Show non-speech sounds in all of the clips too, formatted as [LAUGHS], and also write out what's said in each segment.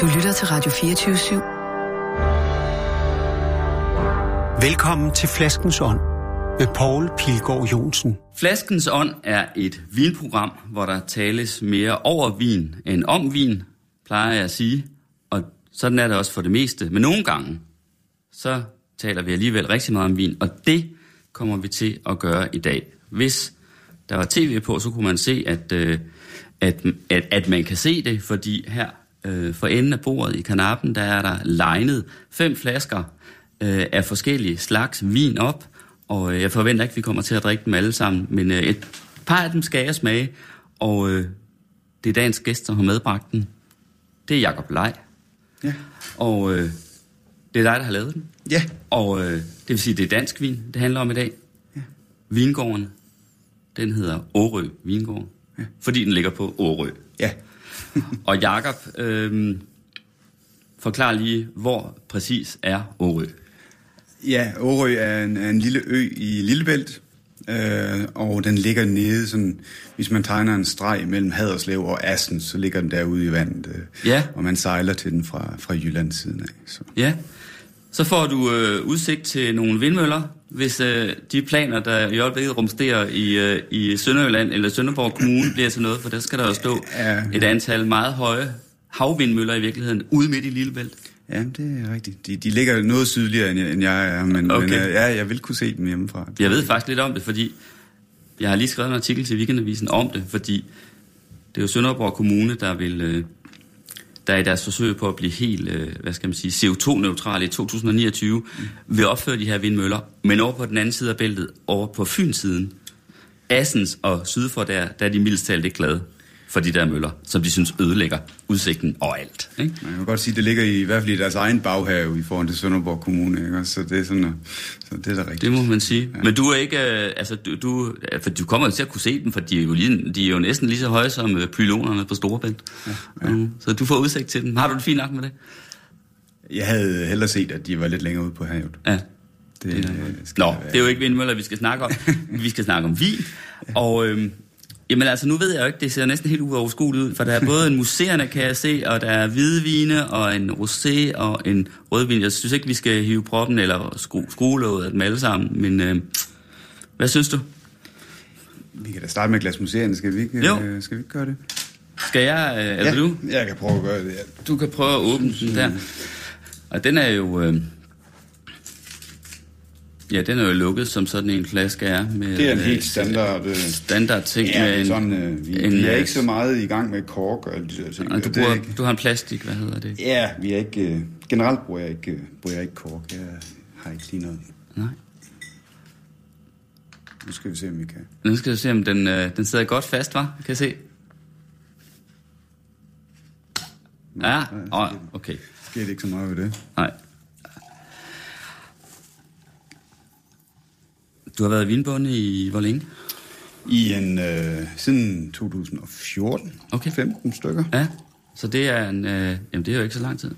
Du lytter til Radio 24 /7. Velkommen til Flaskens Ånd med Poul Pilgaard Jonsen. Flaskens Ånd er et vinprogram, hvor der tales mere over vin end om vin, plejer jeg at sige. Og sådan er det også for det meste. Men nogle gange, så taler vi alligevel rigtig meget om vin, og det kommer vi til at gøre i dag. Hvis der var tv på, så kunne man se, at, øh, at, at, at man kan se det, fordi her øh, for enden af bordet i kanappen, der er der legnet fem flasker øh, af forskellige slags vin op, og øh, jeg forventer ikke, at vi kommer til at drikke dem alle sammen, men øh, et par af dem skal jeg smage, og øh, det er dagens gæst, som har medbragt den. Det er Jakob Lej. Ja. Og øh, det er dig, der har lavet den. Ja. Og øh, det vil sige, det er dansk vin, det handler om i dag. Ja. Vingården, den hedder Årø Vingård, Ja. fordi den ligger på Årø. Ja. Og Jakob, øh, forklar lige, hvor præcis er Årø? Ja, Årø er en, er en lille ø i Lillebælt, øh, og den ligger nede, sådan, hvis man tegner en streg mellem Haderslev og Assen, så ligger den derude i vandet, øh, Ja. og man sejler til den fra, fra Jyllands siden af. Så. Ja, så får du øh, udsigt til nogle vindmøller, hvis øh, de planer, der i øjeblikket rumsterer i, øh, i Sønderjylland eller Sønderborg Kommune, bliver til noget, for der skal der jo stå et antal meget høje havvindmøller i virkeligheden, ude midt i Lillebælt. Ja, det er rigtigt. De, de ligger noget sydligere, end jeg, end jeg er, men, Okay. men øh, ja, jeg vil kunne se dem hjemmefra. Jeg ved faktisk lidt om det, fordi jeg har lige skrevet en artikel til Weekendavisen om det, fordi det er jo Sønderborg Kommune, der vil... Der er i deres forsøg på at blive helt, øh, hvad skal man sige, CO2-neutral i 2029, vil opføre de her vindmøller, men over på den anden side af bæltet, over på Fynsiden, Assens og syd for der, der er de mildest talt ikke glade for de der møller, som de synes ødelægger udsigten og alt. Ikke? Jeg kan godt sige, at det ligger i, i hvert fald i deres egen baghave i forhold til Sønderborg Kommune, ikke? Så det er sådan, øh, så det er da rigtigt. Det må man sige. Ja. Men du er ikke, øh, altså du, du, for du kommer jo til at kunne se dem, for de er jo, lige, de er jo næsten lige så høje som øh, pylonerne på Storebælt. Ja, ja. Mm, så du får udsigt til dem. Har du det fint nok med det? Jeg havde hellere set, at de var lidt længere ude på havet. Ja. Det, Det er, øh, Nå, det er jo ikke vindmøller, vi skal snakke om. [LAUGHS] vi skal snakke om vin. Og øhm, jamen altså, nu ved jeg jo ikke, det ser næsten helt uoverskueligt ud, for der er både en museerne, kan jeg se, og der er hvidvine, og en rosé, og en rødvin. Jeg synes ikke, vi skal hive proppen eller skru, skruelåget af dem alle sammen, men øhm, hvad synes du? Vi kan da starte med glas museerne, skal vi ikke, Jo. øh, skal vi ikke gøre det? Skal jeg, øh, eller ja, du? Jeg kan prøve at gøre det, ja. Du kan prøve at åbne den der. Og den er jo... Øh, ja, den er jo lukket, som sådan en flaske er. Med, Det er en øh, helt standard... Øh, standard ting ja, med en... sådan, øh, vi, en, vi er øh, ikke så meget i gang med kork og alle de der ting. Og du, Det er bruger, ikke, du har en plastik, hvad hedder det? ja, vi er ikke... Øh, generelt bruger jeg ikke, bruger jeg ikke kork. Jeg har ikke lige noget. Nej. Nu skal vi se, om vi kan. Nu skal du se, om den, øh, den sidder godt fast, var? Kan jeg se? Ja, oh, okay. Sker ikke så meget ved det. Nej. Du har været vinbonde i hvor længe? I en... Øh, siden 2014. Okay. 15 stykker. Ja, så det er en... Øh, jamen, det er jo ikke så lang tid.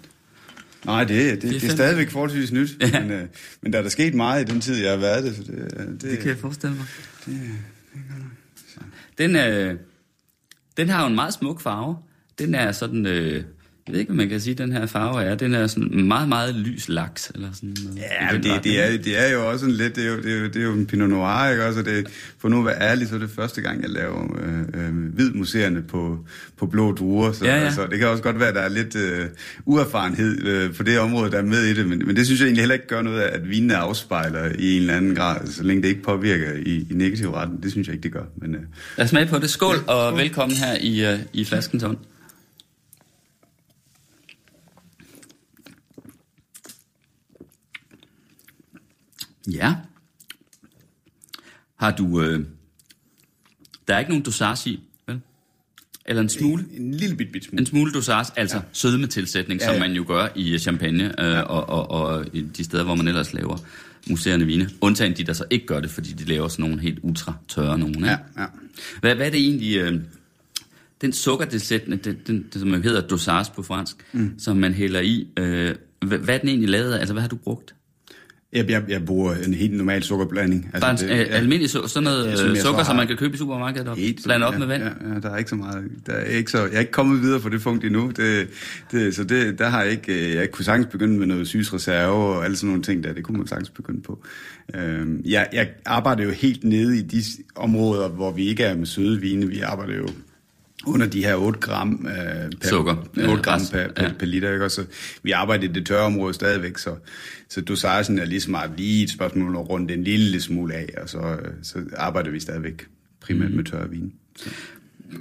Nej, det, det, det, det er stadigvæk forholdsvis nyt. Ja. Men, øh, men der er der sket meget i den tid, jeg har været det. Så det, øh, det, Det kan jeg forestille mig. Den, øh, den har jo en meget smuk farve. Den er sådan, øh, jeg ved ikke, hvad man kan sige, den her farve er. Den er sådan meget, meget lys laks. Eller sådan noget. Ja, men det, det, er, det er jo også en lidt, det er jo, det er jo, det er jo en Pinot Noir, ikke også? Og Det, for nu at være ærlig, så er det første gang, jeg laver øh, øh, hvid museerne på, på blå druer, så Ja, ja. Altså, det kan også godt være, at der er lidt øh, uerfarenhed øh, på det område, der er med i det, men, men det synes jeg egentlig heller ikke gør noget, at vinene afspejler i en eller anden grad, så længe det ikke påvirker i, i negativ retning. Det synes jeg ikke, det gør. Men, øh, Lad os smage på det. Skål, og velkommen her i, øh, i flaskens hånd. Ja. Har du... Øh, der er ikke nogen dosage i, vel? Eller en smule? en, en lille bit, bit smule. En smule dosage, altså ja. sødmetilsætning, ja, Ja, ja. ja. som man jo gør i champagne øh, og, og, og i de steder, hvor man ellers laver museerne vine. Undtagen de, der så ikke gør det, fordi de laver sådan nogle helt ultra tørre nogle. Ikke? Ja, ja. Hvad, hvad er det egentlig, øh, den sukkertilsætning, den, den, den, som hedder dosage på fransk, mm. som man hælder i, øh, hvad, hvad er den egentlig lavet af? Altså, hvad har du brugt? Jeg, jeg, jeg bruger en helt normal sukkerblanding. Altså, Bare en det, ja. almindelig su- sådan noget som øh, jeg sukker, som man kan købe i supermarkedet og Helt, blande op ja, med vand. Ja, ja, der er ikke så meget. Der er ikke så, jeg er ikke kommet videre på det punkt endnu. Det, det, så det, der har jeg ikke, øh, jeg kunne sagtens begynde med noget sygsreserve og alle sådan nogle ting der. Det kunne man sagtens begynde på. Øhm, jeg, jeg arbejder jo helt nede i de områder, hvor vi ikke er med søde vine. Vi arbejder jo under de her 8 gram, øh, per, Sukker. 8 Ja, gram per, per, Ja. per liter. Ikke? Og så, vi arbejder i det tørre område stadigvæk, så, så dosagen er lige meget lige et spørgsmål at runde en lille smule af, og så, øh, så arbejder vi stadigvæk primært mm. med tørre vin. Så.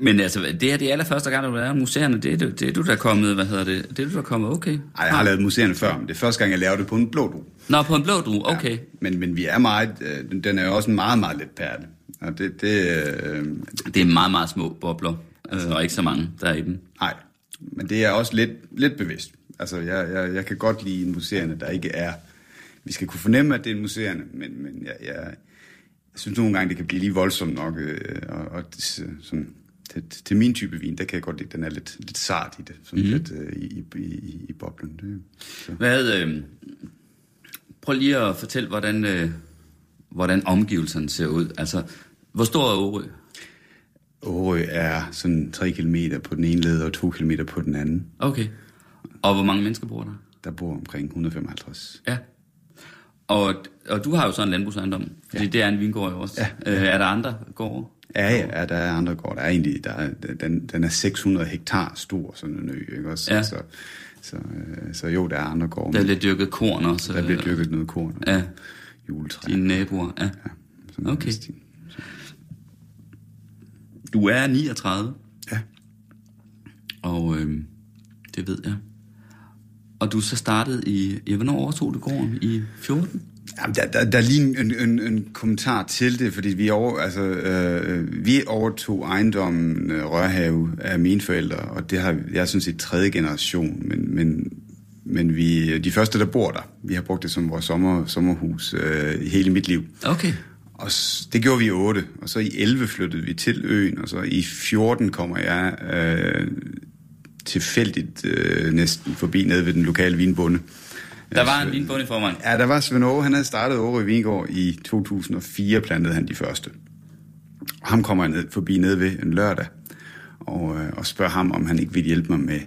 Men altså, det her det er allerførste gang, du er museerne, det er, du- det er du der er kommet, hvad hedder det, det er du der er kommet, okay. Ej, jeg har lavet museerne før, men det er første gang, jeg laver det på en blå du. Nå, på en blå du, okay. Ja. Men, men vi er meget, øh, den- den er jo også en meget, meget let perle. Og det, det, øh, Det er meget, meget små bobler, altså, og ikke så mange, der er i dem. nej, men det er også lidt, lidt bevidst. Altså, jeg, jeg, jeg kan godt lide en museerne, der ikke er... Vi skal kunne fornemme, at det er en museerne, men, men jeg, jeg, jeg synes nogle gange, det kan blive lige voldsomt nok. Øh, og, og det, sådan, til, til min type vin, der kan jeg godt lide, den er lidt, lidt sart i det. Sådan mm. lidt øh, i, i, i, i boblen. Det, så. Hvad, øh, prøv lige at fortælle, hvordan, øh, hvordan omgivelserne ser ud. Altså, hvor stor er Årø? Årø er sådan 3 km på den ene led og 2 km på den anden. Okay. Og hvor mange mennesker bor der? Der bor omkring 155. Ja. Og, og du har jo så en landbrugsejendom, fordi ja. det er en vingård jo også. Ja. Øh, er der andre gårde? Ja, ja, der er andre gårde. Der er egentlig, der er, den, den er 600 hektar stor, sådan en ø, ikke også? Ja. Så, så, øh, så jo, der er andre gårde. Der bliver dyrket korn også. der bliver øh, dyrket noget korn Ja, juletræ. dine naboer. Ja. sådan noget Okay. stil. Du er 39, Ja. og øh, det ved jeg. Og du så startede i, ja, hvornår overtog du gården? I 14? Jamen, der, der, der er lige en, en, en kommentar til det, fordi vi, over, altså, øh, vi overtog ejendommen øh, Rørhave af mine forældre, og det har jeg sådan set tredje generation, men, men, men vi, de første, der bor der, vi har brugt det som vores sommer, sommerhus øh, hele mit liv. Okay. Og det gjorde vi i 8, og så i 11 flyttede vi til øen, og så i 14 kommer jeg øh, tilfældigt øh, næsten forbi nede ved den lokale vinbonde. Der var en vinbund i forvejen. Ja, der var Svend Aage, han havde startet Åre Vingård i 2004, plantede han de første. Og ham kommer jeg ned, forbi nede ved en lørdag, og, øh, og spørger ham, om han ikke vil hjælpe mig med,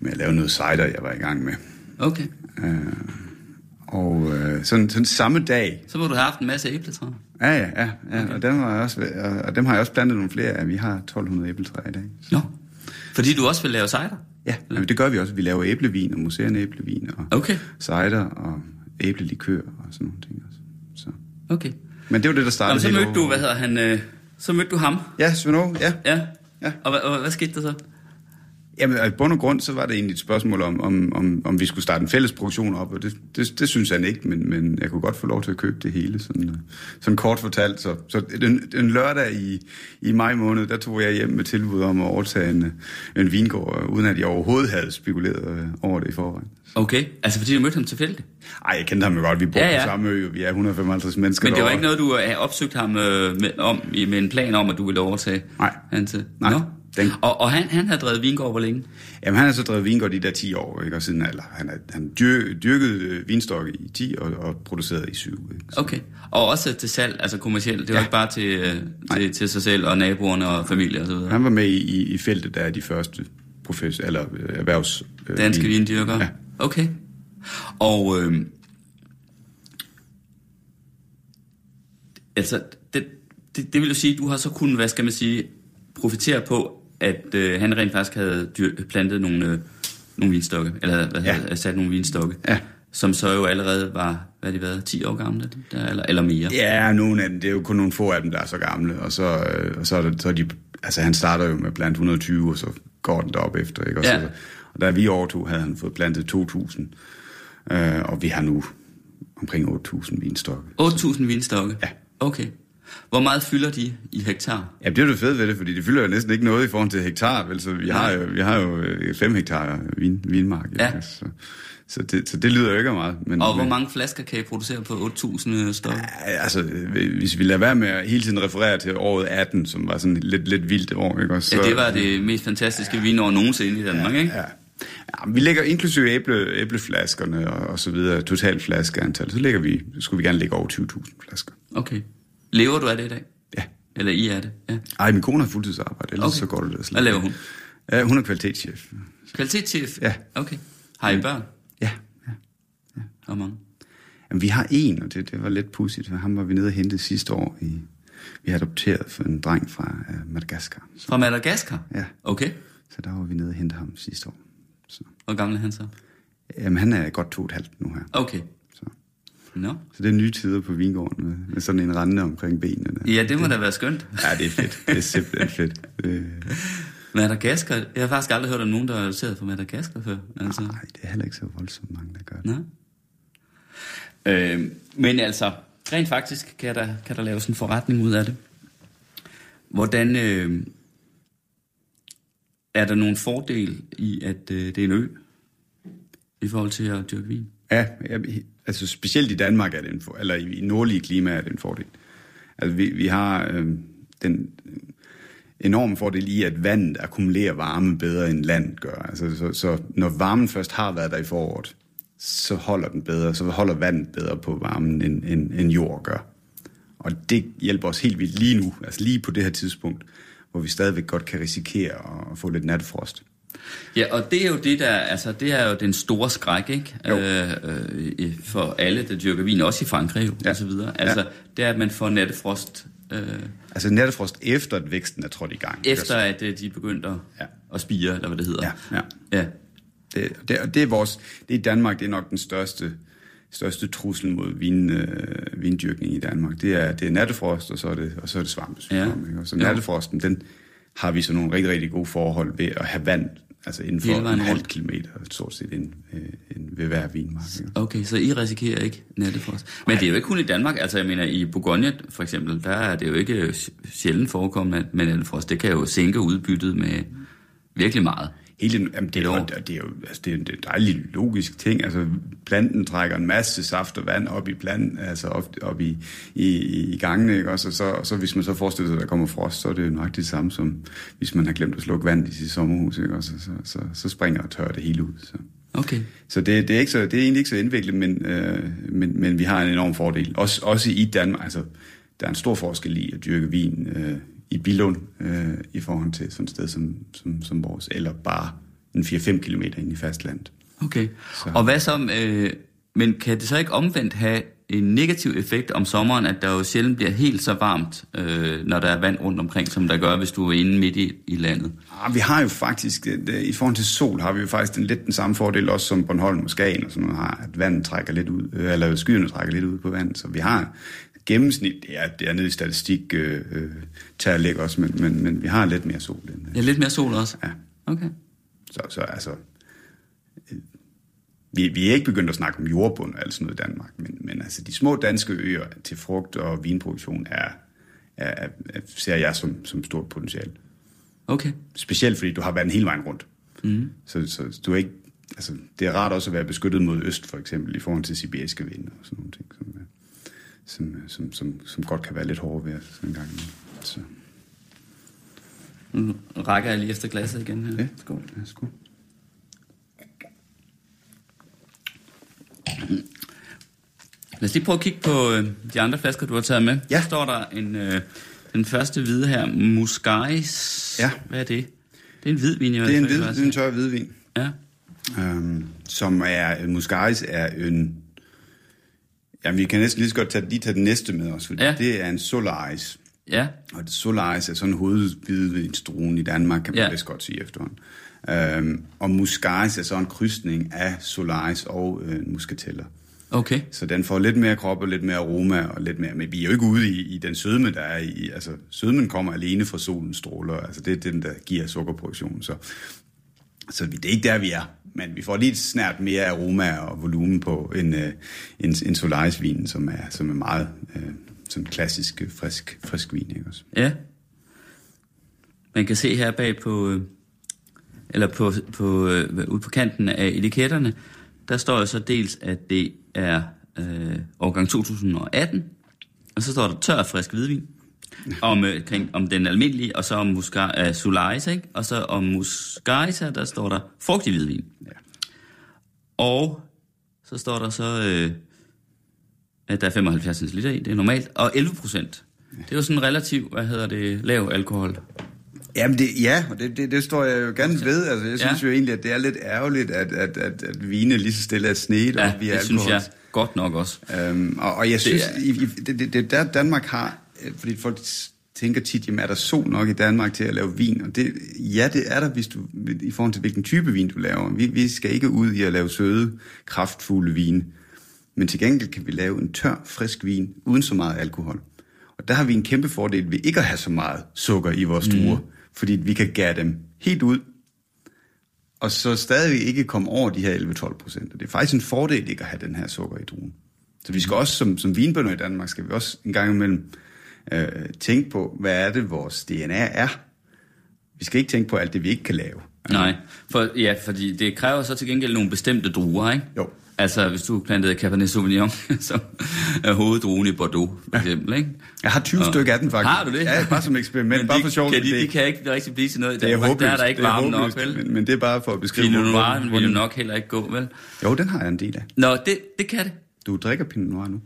med at lave noget cider, jeg var i gang med. Okay. Øh, og øh, sådan, sådan samme dag, Så må du have haft en masse æbletræer. Ja, ja, ja, ja okay. og, dem har jeg også, og- og dem har jeg også plantet nogle flere af. Vi har 1200 æbletræer i dag. Nå. Fordi du også vil lave cider? Ja, men det gør vi også. Vi laver æblevin og museerne æblevin og Okay. cider og æblelikør og sådan nogle ting også. Så. Okay. Men det var det, der Nå, startede men så mødte du, hvad hedder han, øh, så mødte du ham. Ja, Svend ja. Ja. Ja. Og, hvad, og hvad skete der så? Jamen, i bund og grund, så var det egentlig et spørgsmål om, om, om, om vi skulle starte en fælles produktion op, og det, det, det synes han ikke, men, men jeg kunne godt få lov til at købe det hele, sådan, øh, sådan kort fortalt. Så, så den, den lørdag i, i maj måned, der tog jeg hjem med tilbud om at overtage en, en vingård, uden at jeg overhovedet havde spekuleret øh, over det i forvejen. Okay, altså fordi du mødte ham tilfældigt. Ej, jeg kendte ham jo godt, vi bor Ja, ja, på samme ø, og vi er 155 mennesker Men det var derovre. ikke noget, du har opsøgt ham øh, med, om, med en plan om, at du ville overtage Nej. han til? Nej. Nå. Den- Og, og han, han havde drevet vingård hvor længe? Jamen, han har så drevet vingård de der 10 år, ikke? Og siden, eller, han har han dyr, dyrket øh, vinstokke i 10 og, og produceret i 7. Ikke? Så, Okay. Og også til salg, altså kommercielt. Det var Ja. ikke bare til, øh, til, til sig selv og naboerne og familie og så videre. Han var med i, i, i feltet, der er de første professor, eller øh, erhvervs... Danske vin- vindyrkere? Ja. Okay. Og øh, altså, det, det, det vil jo sige, at du har så kunnet, hvad skal man sige, profitere på, at øh, han rent faktisk havde dyr, plantet nogle, øh, nogle vinstokke, eller hvad Ja. hedder, sat nogle vinstokke, Ja. som så jo allerede var, hvad de været, 10 år gamle, der, eller, eller mere. Ja, nogle af dem, det er jo kun nogle få af dem, der er så gamle, og så, øh, og så, er, det, så er de... Altså, han starter jo med blandt 120, og så går den derop efter, ikke? Og, Ja. så, og da vi overtog, havde han fået plantet 2.000, øh, og vi har nu omkring 8.000 vinstokke. 8.000 vinstokke? Ja. Okay. Hvor meget fylder de i hektar? Ja, det er jo fede ved det, fordi det fylder jo næsten ikke noget i forhold til hektar, vel? Så vi har jo, vi har jo 5 hektar vin, vinmark. Ja. ikke? Så, så, det, så det lyder jo ikke af meget. Men, Og hvor mange flasker kan I producere på 8.000 stokke? Ja, Altså, øh, hvis vi lader være med at hele tiden referere til året 18, som var sådan lidt, lidt vildt år, ikke? Og så, Ja, det var det mest fantastiske vinår nogensinde i Danmark, ikke? Ja. Ja, vi lægger inklusive æble, æbleflaskerne og, og så videre, totalt flaskeantal, så lægger vi, skulle vi gerne lægge over 20.000 flasker. Okay. Lever du af det i dag? Ja. Eller I er det? Ja. Ej, min kone har fuldtidsarbejde, ellers Okay. så går det da slet Hvad laver hun? Ja, hun er kvalitetschef. Kvalitetschef? Ja. Okay. Har I børn? Ja, ja. Hvor mange? Jamen, vi har en, og det, det var lidt pudsigt, for ham var vi nede og hente sidste år. I, vi har adopteret for en dreng fra uh, Madagaskar. Så, Fra Madagaskar? Ja. Okay. så der var vi nede og hente ham sidste år. Så, Hvor gammel er han så? jamen, han er godt to og et halvt nu her. Okay. Nå. så det er nye tider på vingården med, med sådan en rende omkring benene. Ja, det må da være skønt. Ja, det er fedt. Det er simpelthen fedt. Øh, Madagaskar? Jeg har faktisk aldrig hørt om nogen, der er adopteret fra Madagaskar før. Altså. nej, det er heller ikke så voldsomt mange, der gør det. Nå. Øh, men altså, rent faktisk kan der, kan der laves en forretning ud af det. Hvordan øh, er der nogen fordel i, at øh, det er en ø, i forhold til at dyrke vin? Ja, ja, altså specielt i Danmark er det en for, eller i nordlige klima er det en fordel. Altså vi, vi har øh, den øh, enorme fordel i, at vandet akkumulerer varme bedre end land gør. Altså, så, så når varmen først har været der i foråret, så holder den bedre, så holder vandet bedre på varmen, end, end, end jord gør. Og det hjælper os helt vildt lige nu, altså lige på det her tidspunkt, hvor vi stadigvæk godt kan risikere at få lidt natfrost. Ja, og det er jo det der, altså det er jo den store skræk, ikke? Jo. Øh, øh, for alle, der dyrker vin, også i Frankrig jo, Ja. og så videre. Altså, Ja. det er, at man får nattefrost øh, Altså natfrost efter, at væksten er trådt i gang. efter, at øh, de begyndte Ja. at spire, eller hvad det hedder. Ja, ja. ja. Det, det, det er vores, det er i Danmark, det er nok den største, største trussel mod vin, øh, vindyrkning i Danmark. Det er, det er nattefrost, og så er det, og så er det svampesygdom. Ja. Ikke? Og så nattefrosten, den har vi så nogle rigtig, rigtig gode forhold ved at have vand, altså inden for en halv kilometer, stort set ind, øh, ind ved hver vinmark. Okay, så I risikerer ikke nattefrost. Men det er jo ikke kun i Danmark. Altså, jeg mener, i Bourgogne for eksempel, der er det jo ikke sjældent forekommende med nattefrost. Det kan jo sænke udbyttet med virkelig meget. Hele, jamen det, er jo, det er jo altså er det er en dejlig logisk ting. Altså, planten trækker en masse saft og vand op i planten, altså op, op i, i, i gangene, ikke? Også, og så, og så hvis man så forestiller sig, at der kommer frost, så er det jo nok det samme som, hvis man har glemt at slukke vand i sit sommerhus, ikke? Også, så, så, så springer og tørrer det hele ud. Så, Okay. så det, det, er ikke så, det er egentlig ikke så indviklet, men, øh, men, men vi har en enorm fordel. Også, også i Danmark, altså, der er en stor forskel i at dyrke vin øh, i Billund øh, i forhold til sådan et sted som, som, som vores, eller bare en 4-5 km ind i fastlandet. Okay. Så- Og hvad så, øh, men kan det så ikke omvendt have en negativ effekt om sommeren, at der jo sjældent bliver helt så varmt, øh, når der er vand rundt omkring, som der gør, hvis du er inde midt i, i landet? Ah, vi har jo faktisk, øh, i forhold til sol, har vi jo faktisk den, lidt den samme fordel, også som Bornholm og Skagen og sådan noget har, at vandet trækker lidt ud, øh, eller skyerne trækker lidt ud på vandet, så vi har gennemsnit, er, det er nede i statistik, øh, øh, at lægge os, men, men, men vi har lidt mere sol end Ja, lidt mere sol også? Ja. Okay. Så, så altså, øh, vi, vi er ikke begyndt at snakke om jordbund og alt sådan noget i Danmark, men, men altså de små danske øer til frugt- og vinproduktion er, er, er, ser jeg som, som stort potentiale. Okay. Specielt fordi du har været hele vejen rundt. Mm. Så, så du er ikke, altså, det er rart også at være beskyttet mod øst, for eksempel, i forhold til sibiriske vinde og sådan nogle ting, som, øh, som, som, som, som godt kan være lidt hårde ved sådan en gang. Så, Nu rækker jeg lige efter glasset igen her. ja, Skål. Ja, skål. Lad os lige prøve at kigge på øh, de andre flasker, du har taget med. Ja. Så står der en, øh, den første hvide her, Muscaris. Ja. Hvad er det? Det er en hvid vin, i hvert Det er en, hvid, en jeg tør hvidvin. Ja. øhm, som er, Muscaris er en, jamen vi kan næsten lige så godt tage, lige tage den næste med os, fordi Ja. det er en Solaris. Ja. Og Solaris er sådan hovedhvidvinsdruen i Danmark, kan man Ja. vist godt sige efterhånden. Øhm, og Muscaris er så en krydsning af Solaris og øh, Muscateller. Okay. Så den får lidt mere krop og lidt mere aroma og lidt mere... Men vi er jo ikke ude i, i den sødme, der er i... Altså, sødmen kommer alene fra solens stråler. Altså, det er den, der giver sukkerproduktion. Så, så vi- det er ikke der, vi er. Men vi får lige snært mere aroma og volumen på en, øh, en, en Solaris-vin, som er, som er meget øh, som klassisk øh, frisk, frisk vin. Ikke også? Ja. Man kan se her bag på, øh, eller på, på, øh, ude på kanten af etiketterne, der står jo så dels, at det er øh, årgang 2018, og så står der tør og frisk hvidvin om, øh, kring, om den almindelige, og så om musca, uh, Solaris, ikke? Og så om Muscaria, der står der frugtig hvidvin. Ja. Og så står der så, øh, at der er 75 liter i, det er normalt, og 11 procent. Det er jo sådan relativt, hvad hedder det, lav alkohol. Jamen det, ja, og det, det, det står jeg jo gerne ved. Altså, jeg synes Ja. jo egentlig, at det er lidt ærgerligt, at, at, at, at vine lige så stille er snedt Ja, op via det alkohol. synes jeg godt nok også. Øhm, og, og jeg synes, er- det, i, i, det, det, det der Danmark har, øh, fordi folk tænker tit, jamen er der sol nok i Danmark til at lave vin? Og det, ja, det er der, hvis du, i forhold til hvilken type vin du laver. Vi, vi skal ikke ud i at lave søde, kraftfulde vine. Men til gengæld kan vi lave en tør, frisk vin, uden så meget alkohol. Og der har vi en kæmpe fordel ved ikke at have så meget sukker i vores druer. Mm. Fordi vi kan gære dem helt ud, og så stadig ikke komme over de her 11-12 procent. Det er faktisk en fordel ikke at have den her sukker i druen. Så vi skal også, som, som vinbønder i Danmark, skal vi også en gang imellem øh, tænke på, hvad er det, vores DNA er. Vi skal ikke tænke på alt det, vi ikke kan lave. Nej, for, ja, fordi det kræver så til gengæld nogle bestemte druer, ikke? Jo. Altså, hvis du plantede Cabernet Sauvignon, [LAUGHS] som er hoveddruen i Bordeaux, for eksempel, ikke? Jeg har 20 Og- stykker af den faktisk. Har du det? Ja, bare som eksperiment, Men bare de, for sjovt. Kan de, det, de kan ikke rigtig blive til noget i det er Danmark. håbløst. Der er der ikke varme nok, vel? Men, men det er bare for at beskrive... Pinot Noir vil jo nok heller ikke gå, vel? Jo, den har jeg en del af. Nå, det, det kan det. Du drikker Pinot Noir nu.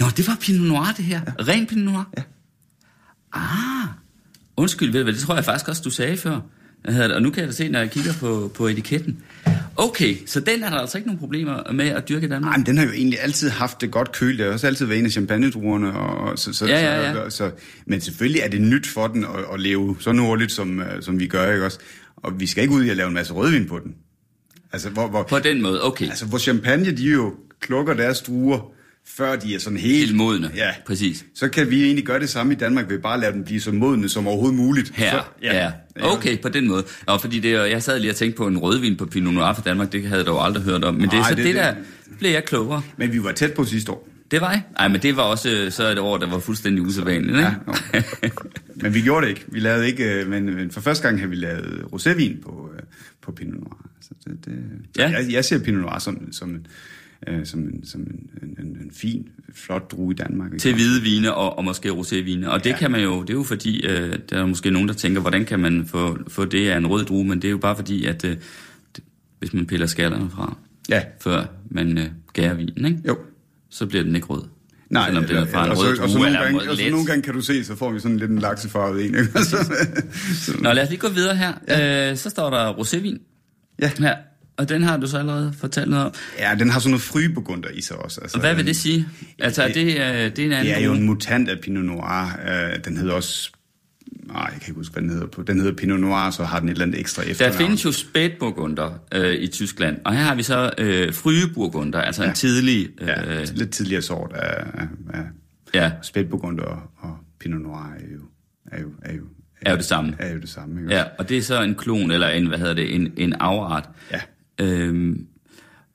Nå, det var Pinot Noir, det her. Ja. Ren Pinot Noir? Ja. Ah, undskyld, ved du hvad, det tror jeg faktisk også, du sagde før. Og nu kan jeg da se, når jeg kigger på, på etiketten. Okay, så den er der altså ikke nogen problemer med at dyrke i Danmark? Nej, men den har jo egentlig altid haft det godt køl. Det har også altid været en af champagnedruerne. Og, og så, så, Ja, ja, ja. Så, så, men selvfølgelig er det nyt for den at, at leve så nordligt, som, øh, som vi gør, ikke også? Og vi skal ikke ud i at lave en masse rødvin på den. Altså, hvor, hvor, På den måde, okay. altså, hvor champagne, de jo klukker deres druer, før de er sådan helt... Helt modne, Ja. præcis. Så kan vi egentlig gøre det samme i Danmark, ved bare at lade dem blive så modne som overhovedet muligt. Her, så, ja. ja. Okay, på den måde. Og fordi det, jeg sad lige og tænkte på en rødvin på Pinot Noir for Danmark, det havde jeg dog aldrig hørt om. Men det er så det- det, der blev jeg klogere. Men vi var tæt på sidste år. Det var jeg. Nej, men det var også øh, så et år, der var fuldstændig usædvanligt, ikke? Ja, Men vi gjorde det ikke. Vi lavede ikke, øh, men, men for første gang har vi lavet rosévin på, øh, på Pinot Noir. Så det, det, Ja. jeg, jeg ser Pinot Noir som, som, en, øh, som, en, som en, en, en, fin, flot drue i Danmark. ikke? til hvide vine og, og måske rosévine. Og det Ja. kan man jo, det er jo fordi, øh, der er måske nogen, der tænker, hvordan kan man få, få det af en rød drue, men det er jo bare fordi, at øh, det, hvis man piller skallerne fra, Ja. før man øh, gærer vinen, ikke? Jo. så bliver den ikke rød. Nej, Selvom den er fra en og, så, rød og, så nogle gange, og så nogle gange kan du se, så får vi sådan lidt en laksefarvet en. Ikke? [LAUGHS] Så, Nå, lad os lige gå videre her. Ja. Øh, så står der rosévin ja. her, og den har du så allerede fortalt noget om. ja, den har sådan noget frybegunder i sig også. Altså, Og hvad vil den- det sige? Altså, er det, øh, det er en anden Det er jo en mutant af Pinot Noir. Øh, den hedder også... Nej, jeg kan ikke huske, hvad den hedder på. Den hedder Pinot Noir, så har den et eller andet ekstra Der efternavn. findes jo spætburgunder øh, i Tyskland, og her har vi så øh, frygeburgunder, altså ja. En tidlig... Øh, Ja, lidt tidligere sort af, af, af ja. spætburgunder og, og Pinot Noir er jo, er jo, er jo, Er jo det samme. Er jo det samme, ikke? Ja, og det er så en klon, eller en, hvad hedder det, en, en afart. Ja. Øhm,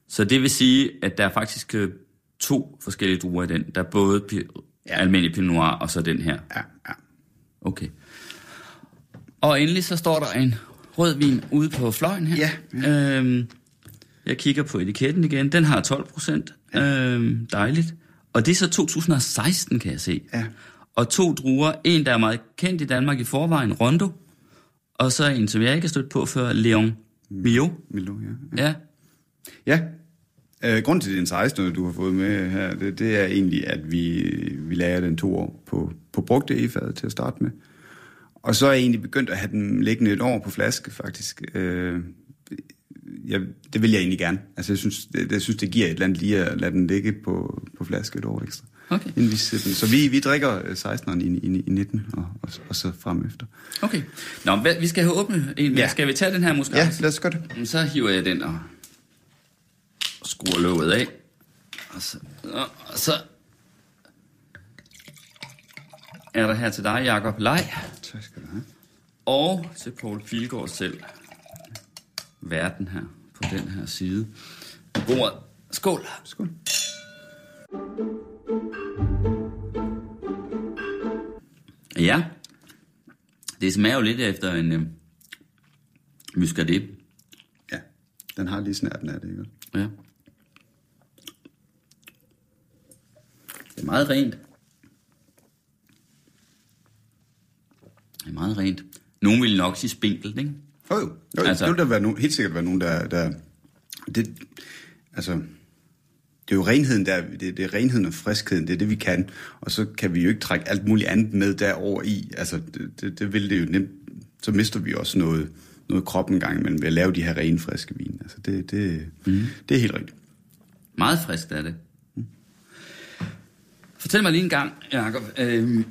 så det vil sige, at der er faktisk øh, to forskellige druer i den. Der er både Ja. almindelig Pinot Noir, og så den her. Ja, ja. Okay. Og endelig så står der en rødvin ude på fløjen her. Ja, Øhm, jeg kigger på etiketten igen. Den har 12 procent. Øhm, dejligt. Og det er så 2016, kan jeg se. Ja. Og to druer. En, der er meget kendt i Danmark i forvejen, Rondo. Og så en, som jeg ikke har stødt på før, Leon Mio. Milo, ja. Ja. Ja. Øh, grunden til, at det er en 16, du har fået med her, det, det er egentlig, at vi, vi lager den to år på, på brugte efadet til at starte med. Og så er jeg egentlig begyndt at have den liggende et år på flaske, faktisk. Øh, jeg, det vil jeg egentlig gerne. Altså, jeg synes, det, jeg synes, det giver et eller andet lige at lade den ligge på, på flaske et år ekstra. Okay. Inden vi den. Så vi, vi drikker øh, 16'eren i, i, i 19, og, og, og så frem efter. Okay. Nå, vi skal have åbnet en. Ja. Ja. Skal vi tage den her måske? Ja, lad os gøre det. Så hiver jeg den og skruer låget af. Og så, og så er der her til dig, Jakob Lej. Tak skal du have. Og til Paul Pilgaard selv. Verden her, på den her side. Bordet. Skål. Skål. Ja. Det smager jo lidt efter en øh, muscadet. Ja, den har lige snærten af det, ikke? Ja. Det er meget rent. er meget rent. Nogen vil nok sige spinkelt, ikke? Jo, jo. jo Altså- det vil der være nogen, helt sikkert være nogen, der... der det, altså, det er jo renheden, der, det, det er renheden og friskheden, det er det, vi kan. Og så kan vi jo ikke trække alt muligt andet med derover i. Altså, det, det, det vil det jo nemt... Så mister vi også noget, noget krop en gang imellem ved at lave de her rene, friske vin. Altså, det, det, mm. det er helt rigtigt. Meget frisk er det. Fortæl mig lige en gang, Jacob. Øh,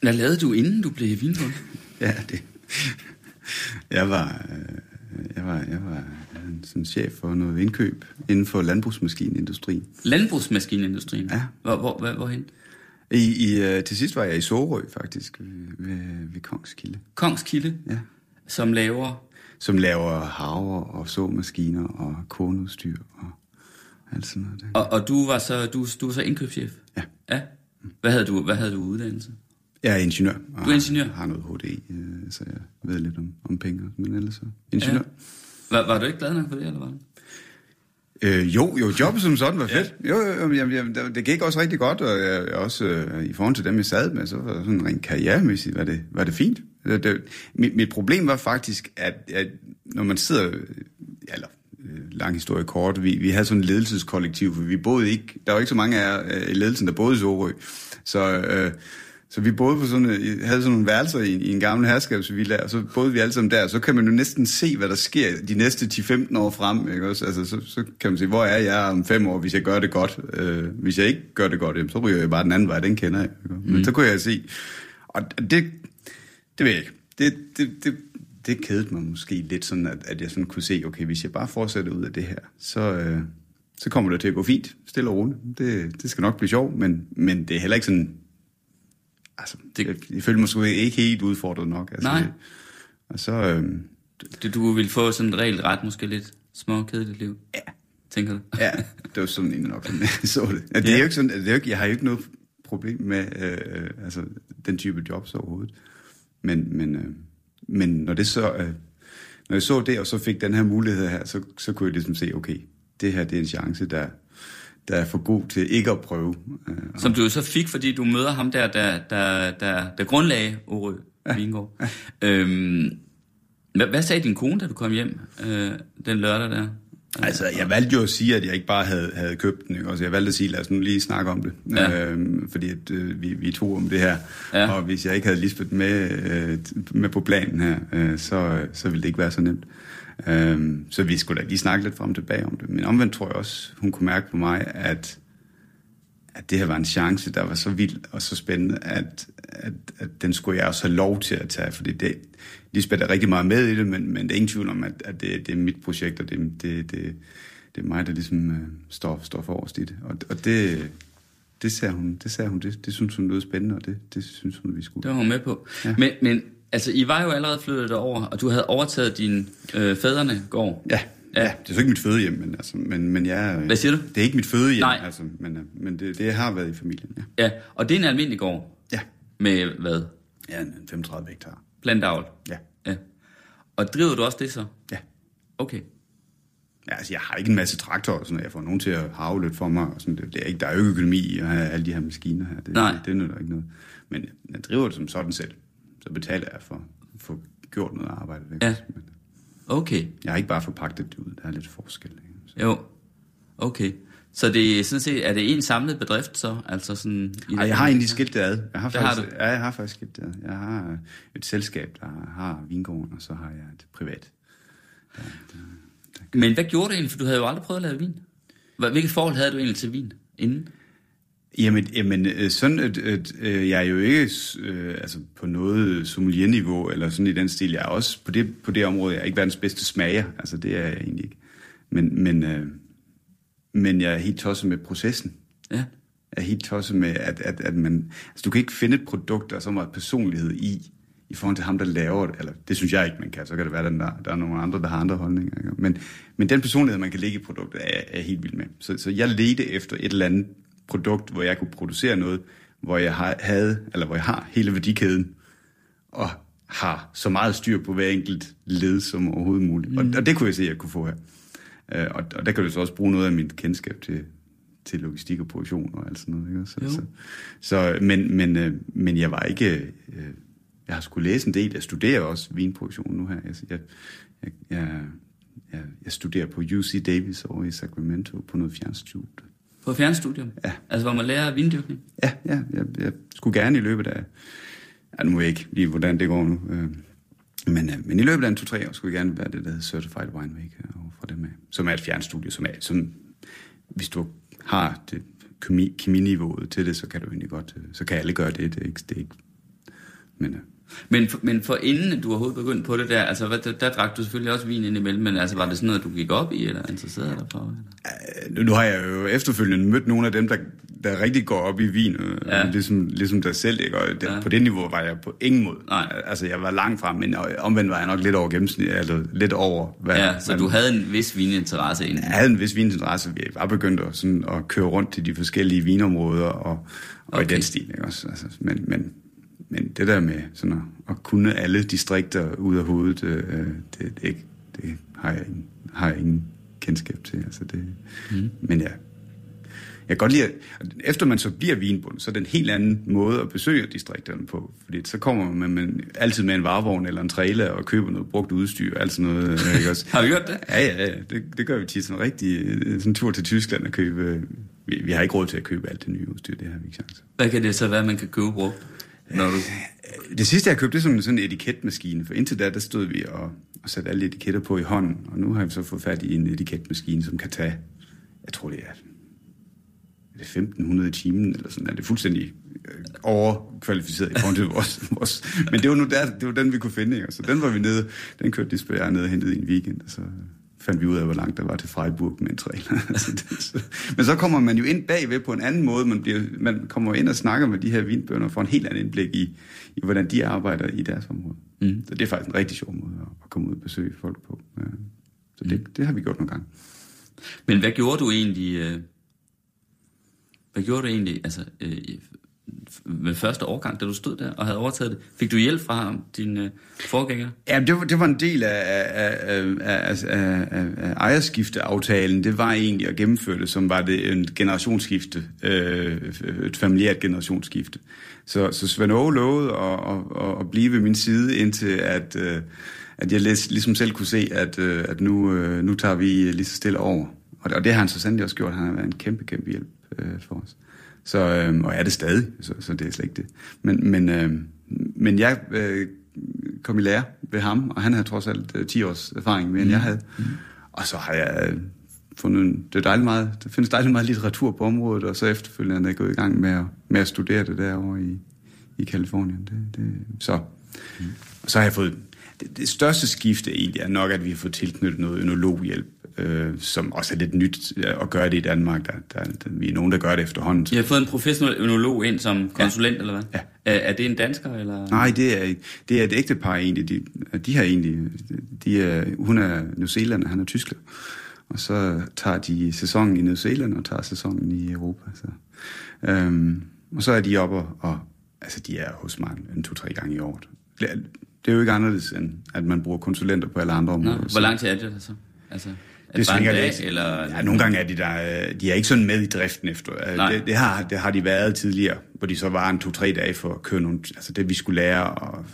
hvad lavede du, inden du blev vinbund? Ja, det... Jeg var, øh, jeg var, jeg var øh, sådan chef for noget indkøb inden for landbrugsmaskinindustrien. Landbrugsmaskinindustrien? Ja. Hvor, hvor, hvor, hvorhen? I, i, øh, til sidst var jeg i Sorø, faktisk, ved, ved, Kongskilde. Kongskilde, Ja. som laver... Som laver haver og såmaskiner og kornudstyr og alt sådan noget. Der. Og, og du var så du, du var så indkøbschef? Ja. Ja. Hvad havde du, hvad havde du uddannelse? Jeg er ingeniør. og Du er ingeniør? har noget HD, øh, så jeg ved lidt om, om penge, men ellers så ingeniør. Ja. Var, var du ikke glad nok for det, eller var det? Øh, jo, jo, jobbet som sådan var fedt. Jo, jo, jo jamen, jamen, det- gik også rigtig godt, og jeg, jeg også øh, i forhold til dem, jeg sad med, så var det sådan rent karrieremæssigt, var det, var det fint. Det, det, mit, mit problem var faktisk, at, at når man sidder, eller øh, lang historie kort, vi, vi havde sådan et ledelseskollektiv, for vi boede ikke, der var ikke så mange af øh, i ledelsen, der boede i Sorø, så... Øh, så vi boede på sådan, øh, havde sådan nogle værelser i, i en gammel herskabsvilla, og så boede vi alle sammen der. Så kan man jo næsten se, hvad der sker de næste 10-15 år frem. Ikke også? Altså, så, så kan man se, hvor er jeg om fem år, hvis jeg gør det godt. Øh, hvis jeg ikke gør det godt, jamen, så ryger jeg bare den anden vej, den kender jeg. Ikke? Men Mm. så kunne jeg se, og det, det ved jeg ikke. Det, det, det, det kædede mig måske lidt sådan, at, at jeg sådan kunne se, okay, hvis jeg bare fortsætter ud af det her, så, øh, så kommer det til at gå fint, stille og roligt. Det, det skal nok blive sjovt, men, men det er heller ikke sådan, altså, Det- det, jeg, jeg føler mig sgu ikke helt udfordret nok. Altså, Nej. Det, og så, øh, Du, du ville få sådan et regelret, måske lidt små, kedeligt liv? Ja. Tænker du? ja, det var sådan en nok, sådan, jeg [LAUGHS] så det. Ja, det er Ja. jo ikke sådan, det er jo ikke, jeg har jo ikke noget problem med øh, altså, den type jobs overhovedet. Men, men, øh, men når det så, øh, når jeg så det, og så fik den her mulighed her, så, så kunne jeg ligesom se, okay, det her det er en chance, der, der er for god til ikke at prøve. Øh, Som du så fik, fordi du møder ham der, der, der, der, der grundlagde Orø ja. Vingård. Øhm, hvad, hvad sagde din kone, da du kom hjem øh, den lørdag der? Altså, jeg valgte jo at sige, at jeg ikke bare havde, havde købt den. Ikke? Altså, jeg valgte at sige, lad os nu lige snakke om det. Ja. Øhm, fordi at, øh, vi, vi tog om det her. Ja. Og hvis jeg ikke havde Lisbeth med, øh, med på planen her, øh, så, så ville det ikke være så nemt. Øhm, så vi skulle da lige snakke lidt frem og tilbage om det. Men omvendt tror jeg også, hun kunne mærke på mig, at, at det her var en chance, der var så vild og så spændende, at, at, at den skulle jeg også have lov til at tage. Fordi det, Lisbeth er rigtig meget med i det, men, men det er ingen tvivl om, at, at det, det er mit projekt, og det, det, det, det er mig, der ligesom øh, står, står forrest i det. Og, og det, det sagde hun, det, sagde hun det, det synes hun lød spændende, og det, det synes hun, vi skulle. Det var hun med på. Ja. Men, men altså, I var jo allerede flyttet over, og du havde overtaget din øh, fædrene gård. Ja, Ja. det er så ikke mit fødehjem, men, altså, men, men jeg... Hvad siger du? Det er ikke mit fødehjem, Nej. altså, men, øh, men det, det har været i familien, ja. Ja, og det er en almindelig gård Ja, med hvad? ja en 35 hektar. Plantavl. Ja, Ja. Og driver du også det så? ja. Okay. Ja, altså, jeg har ikke en masse traktorer, sådan, jeg får nogen til at harve lidt for mig. Og sådan, det, det er ikke, der er jo ikke økonomi i at have alle de her maskiner her. Det, Nej. Det, det nytter ikke noget. Men jeg driver det som sådan selv. Så betaler jeg for at få gjort noget arbejde. Ikke? Ja. Men Okay. jeg har ikke bare forpagtet det ud. Der er lidt forskel. Ikke? Så, Jo. Okay. Så det er sådan set, er det en samlet bedrift så? Altså sådan, i Ej, jeg har egentlig skilt det ad. Jeg har Det har faktisk, du. Ja, jeg har faktisk skilt det ad. Jeg har et selskab, der har vingården, og så har jeg et privat. Men hvad gjorde du egentlig? For du havde jo aldrig prøvet at lave vin. Hvilket forhold havde du egentlig til vin inden? Jamen, jamen øh, sådan et, et, øh, jeg er jo ikke øh, altså på noget sommelier-niveau, eller sådan i den stil. Jeg er også på det, på det område, jeg er ikke verdens bedste smager. Altså, det er jeg egentlig ikke. Men, men, øh, men jeg er helt tosset med processen. Ja. Jeg er helt tosset med, at, at, at man... Altså, du kan ikke finde et produkt, der er så meget personlighed i, i forhold til ham, der laver det. Eller, det synes jeg ikke, man kan. Så kan det være, at der, der er nogle andre, der har andre holdninger. Men, men den personlighed, man kan lægge i produktet, er, er helt vild med. Så, så jeg ledte efter et eller andet produkt, hvor jeg kunne producere noget, hvor jeg har, havde, eller hvor jeg har hele værdikæden, og har så meget styr på hver enkelt led som overhovedet muligt. Mm. Og, og det kunne jeg se, at jeg kunne få her. Øh, og, og der kan du så også bruge noget af mit kendskab til, til logistik og produktion og alt sådan noget. Ikke? Så, så, så, men, men, øh, men jeg var ikke... Øh, jeg har skulle læse en del. Jeg studerer også vinproduktion nu her. Jeg, jeg, jeg, jeg, jeg, jeg studerer på UC Davis over i Sacramento på noget fjernstudie. På fjernstudium? Ja. Altså, hvor man lærer vindyrkning? Ja, ja jeg, jeg skulle gerne i løbet af... Ja, nu ved jeg ikke lige, hvordan det går nu. Øh, men, øh, men i løbet af en to-tre år skulle jeg gerne være det, der hedder Certified Winemaker og få dem af. Som er et fjernstudie, som er... Som, hvis du har det kemi, keminiveauet til det, så kan du egentlig godt... øh, Så kan alle gøre det. Det er ikke... Det er ikke men, Men, for- men for inden du overhovedet begyndte på det der, altså hvad, der, der drak du selvfølgelig også vin indimellem, men altså var det sådan noget, du gik op i, eller interesserede dig for? Eller? Øh, Nu, nu har jeg jo efterfølgende mødt nogle af dem, der, der rigtig går op i vin, øh, Ja. ligesom, ligesom dig selv. Ikke? Og det, Ja. på det niveau var jeg på ingen måde. Nej. Altså, jeg var langt frem, men omvendt var jeg nok lidt over gennemsnit, eller lidt over. Hvad, Ja, så hvad- du havde en vis vininteresse inden. Jeg havde en vis vininteresse. Vi var begyndt at, sådan, at køre rundt til de forskellige vinområder og, og. Okay. i den stil. Ikke? Også, altså, men, men, men det der med sådan at, at kunne alle distrikter ud af hovedet, øh, det, det, ikke, det har, jeg ingen, har jeg ingen kendskab til. Altså det, mm. Men jeg, jeg kan godt lide, at efter man så bliver vinbund, så er det en helt anden måde at besøge distrikterne på. Fordi så kommer man med, altid med en varevogn eller en trailer og køber noget brugt udstyr og alt sådan noget. øh, Ikke også? [LAUGHS] Har vi gjort det? Ja, ja, ja. Det, det gør vi tit sådan en rigtig øh, sådan en tur til Tyskland og købe... Vi, vi har ikke råd til at købe alt det nye udstyr, det har vi ikke chance. Hvad kan det så være, man kan købe brugt? Når du... Øh, det sidste, jeg købte, det er sådan, sådan en etiketmaskine, for indtil da, der stod vi og, og satte alle etiketter på i hånden, og nu har vi så fået fat i en etiketmaskine, som kan tage, jeg tror det er, er det 1500 i timen, eller sådan, er det fuldstændig øh, overkvalificeret i forhold til [LAUGHS] vores, vores... Men det var nu der, det var den, vi kunne finde, ikke? Så den var vi nede, den kørte Lisbeth og jeg ned og hentede i en weekend, og så fandt vi ud af, hvor langt der var til Freiburg med en [LAUGHS] så- Men så kommer man jo ind bagved på en anden måde. Man, bliver, man kommer ind og snakker med de her vinbønder og får en helt anden indblik i, i hvordan de arbejder i deres område. Mm. Så det er faktisk en rigtig sjov måde at, komme ud og besøge folk på. Så det, det har vi gjort nogle gange. Men hvad gjorde du egentlig... Øh... Hvad gjorde du egentlig altså, øh, med første årgang, da du stod der og havde overtaget det? Fik du hjælp fra dine øh, forgænger? Ja, det var, det var en del af, af, af, af, af, af, af ejerskifteaftalen. Det var egentlig at gennemføre det, som var det en generationsskifte, øh, et familiært generationsskifte. Så, så Svend Aage lovede at, at, at blive ved min side, indtil at, øh, at jeg ligesom selv kunne se, at, øh, at nu, øh, nu tager vi lige så stille over. Og det, og det har han så sandelig også gjort. Han har været en kæmpe, kæmpe hjælp øh, for os. Så, øh, og er det stadig, så, så det er slet ikke det. Men, men, øh, men jeg øh, kom i lære ved ham, og han havde trods alt øh, 10 års erfaring mere, end jeg havde. Og så har jeg øh, fundet, det er dejligt meget, der findes dejligt meget litteratur på området, og så efterfølgende er jeg gået i gang med at, med at studere det derovre i, i Kalifornien. Det, det, så, og så har jeg fået, det, det største skifte egentlig er nok, at vi har fået tilknyttet noget ønologhjælp, øh, som også er lidt nyt øh, at gøre det i Danmark. Der, der, der, vi er nogen, der gør det efterhånden. I har fået en professionel ønolog ind som konsulent, ja. eller hvad? Ja. Er, er det en dansker, eller? Nej, det er, det er et ægtepar egentlig. De, de har egentlig, de er, hun er New Zealand, og han er Tyskland. Og så tager de sæsonen i New Zealand, og tager sæsonen i Europa. Så. Øhm, og så er de oppe, og, og altså, de er hos mig en to-tre gange i året. Det er, jo ikke anderledes, end at man bruger konsulenter på alle andre Nå, områder. hvor lang tid er det så? Altså, Det svinger lidt. eller... Ja, nogle gange er de der, øh, de er ikke sådan med i driften efter. Øh, Nej. Det, det, har, det har de været tidligere, hvor de så var en to-tre dage for at køre nogle, altså det vi skulle lære at,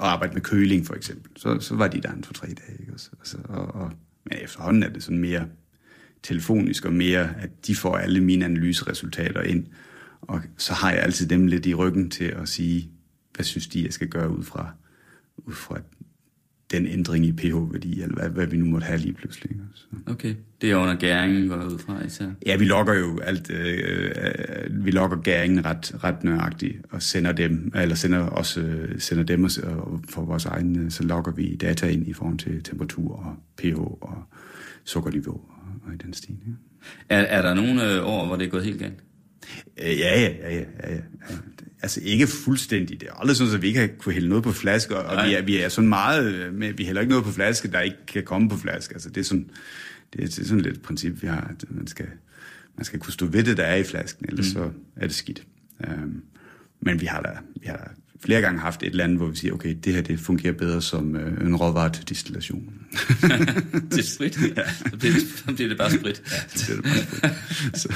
at arbejde med køling for eksempel. Så, så var de der en to-tre dage. Ikke? Altså, og, og, men efterhånden er det sådan mere telefonisk og mere, at de får alle mine analyseresultater ind. Og så har jeg altid dem lidt i ryggen til at sige, hvad synes de, jeg skal gøre ud fra, ud fra den ændring i pH-værdi, eller hvad, hvad vi nu måtte have lige pludselig. Så. Okay, det er under gæringen, går ud fra især. Ja, vi logger jo alt, øh, øh, vi logger gæringen ret, ret nøjagtigt, og sender dem, eller sender også øh, sender dem og, og for vores egen, øh, så logger vi data ind i forhold til temperatur og pH og sukkerniveau og, og i den stil. Ja. Er, er der nogle år, hvor det er gået helt galt? Ja, ja, ja, ja, ja, ja. Altså ikke fuldstændig. Det er aldrig sådan, at vi ikke har kunne hælde noget på flaske, og Nej. vi er, vi er sådan meget, øh, med, vi hælder ikke noget på flaske, der ikke kan komme på flaske. Altså det er sådan, det er, det er sådan lidt et princip, vi har, at man skal, man skal kunne stå ved det, der er i flasken, ellers mm. så er det skidt. Um, men vi har da, vi har da flere gange haft et eller andet, hvor vi siger, okay, det her det fungerer bedre som øh, en råvare til distillation. [LAUGHS] til sprit? [LAUGHS] Ja. Så, bliver det, så bliver det bare sprit. Ja, det bliver det bare sprit. [LAUGHS] Så.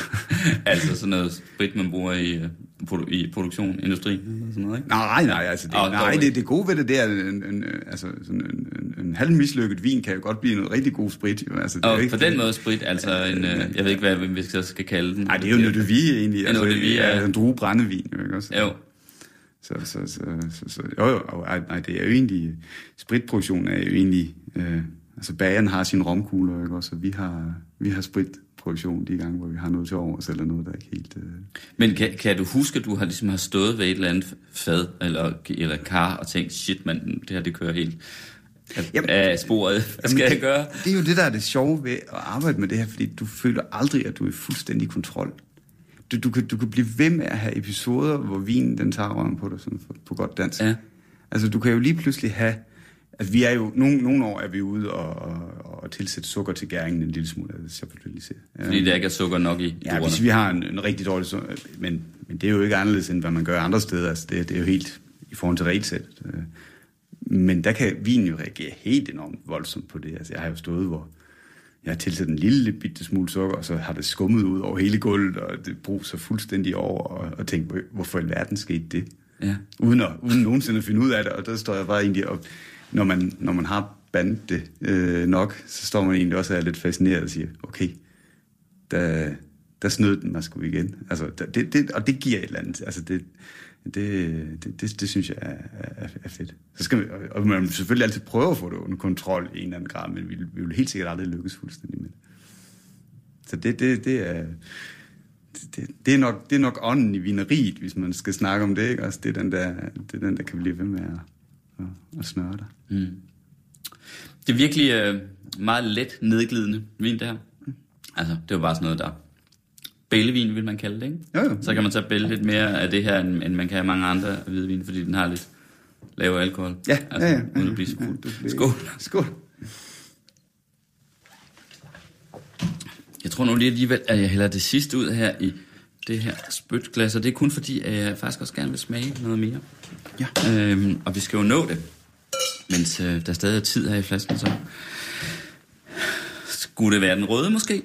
altså sådan noget sprit, man bruger i, øh, produ- i produktion, industri, sådan noget, ikke? Nej, nej, altså det, nej, det, det gode ved det, det er, en, en, altså sådan en, en, en halv mislykket vin kan jo godt blive noget rigtig god sprit. Jo. Altså, det er Og ikke, på den måde sprit, altså en, øh, jeg ved ikke, hvad vi så skal kalde den. Nej, det er jo en vie egentlig. En vie, ja. ja. En drue brændevin, jo, ikke også? Jo, Så, så, så, så, så jo, jo, ej, nej, det er jo egentlig, spritproduktion er jo egentlig, øh, altså bageren har sine romkugler, ikke også, og vi har, vi har spritproduktion de gange, hvor vi har noget til overs, eller noget, der ikke helt... Øh... men kan, kan du huske, at du har ligesom har stået ved et eller andet fad, eller, eller kar, og tænkt, shit mand, det her det kører helt af, Jamen, af sporet. Hvad skal det, jeg gøre? Det er jo det, der er det sjove ved at arbejde med det her, fordi du føler aldrig, at du er i fuldstændig kontrol. Du, du, kan, du kan blive ved med at have episoder, hvor vinen den tager røven på dig, sådan for, på godt dansk. Ja. Altså, du kan jo lige pludselig have... Altså, vi er jo... Nogle, nogle år er vi ude og, og, og tilsætte sukker til gæringen en lille smule, altså chapeautelise. Ja. Fordi der ikke er sukker nok i Ja, hvis vi har en, en rigtig dårlig men, men det er jo ikke anderledes, end hvad man gør andre steder. Altså, det, det er jo helt i forhold til regelsættet. Øh, Men der kan vinen jo reagere helt enormt voldsomt på det. Altså, jeg har jo stået, hvor jeg har tilsat en lille bitte smule sukker, og så har det skummet ud over hele gulvet, og det bruger fuldstændig over, og, og tænkt, "Hvor- hvorfor i alverden skete det? Ja. Uden, at, uden nogensinde at finde ud af det, og der står jeg bare egentlig op, når man, når man har bandet det øh, nok, så står man egentlig også og er lidt fascineret og siger, okay, der, der snød den mig sgu igen. Altså, der, det, det, og det giver et eller andet. Altså, det, det, det, det, det synes jeg er, er, er fedt. Så skal vi, og- man vil selvfølgelig altid prøve at få det under kontrol i en eller anden grad, men vi, vi vil helt sikkert aldrig lykkes fuldstændig med det. Så det, det, det er... Det, det, er nok, det er nok ånden i vineriet, hvis man skal snakke om det. Ikke? Også det, er den der, det er den, der kan blive ved med at, at, at snøre dig. Mm. Det er virkelig øh, meget let nedglidende vin, det her. Altså, det var bare sådan noget, der... Bælevin, vil man kalde det, ikke? Jo, jo. Så kan man så bælge lidt mere af det her, end, end man kan have mange andre hvidvin, fordi den har lidt lavere alkohol. Ja, altså, ja, ja. Uden at blive så Ja, fuld. bliver- Skål. Skål. Jeg tror nu lige alligevel, at jeg hælder det sidste ud her i det her spytglas, og det er kun fordi, at jeg faktisk også gerne vil smage noget mere. Ja. Øhm, og vi skal jo nå det, mens øh, der stadig er tid her i flasken, så skulle det være den røde måske?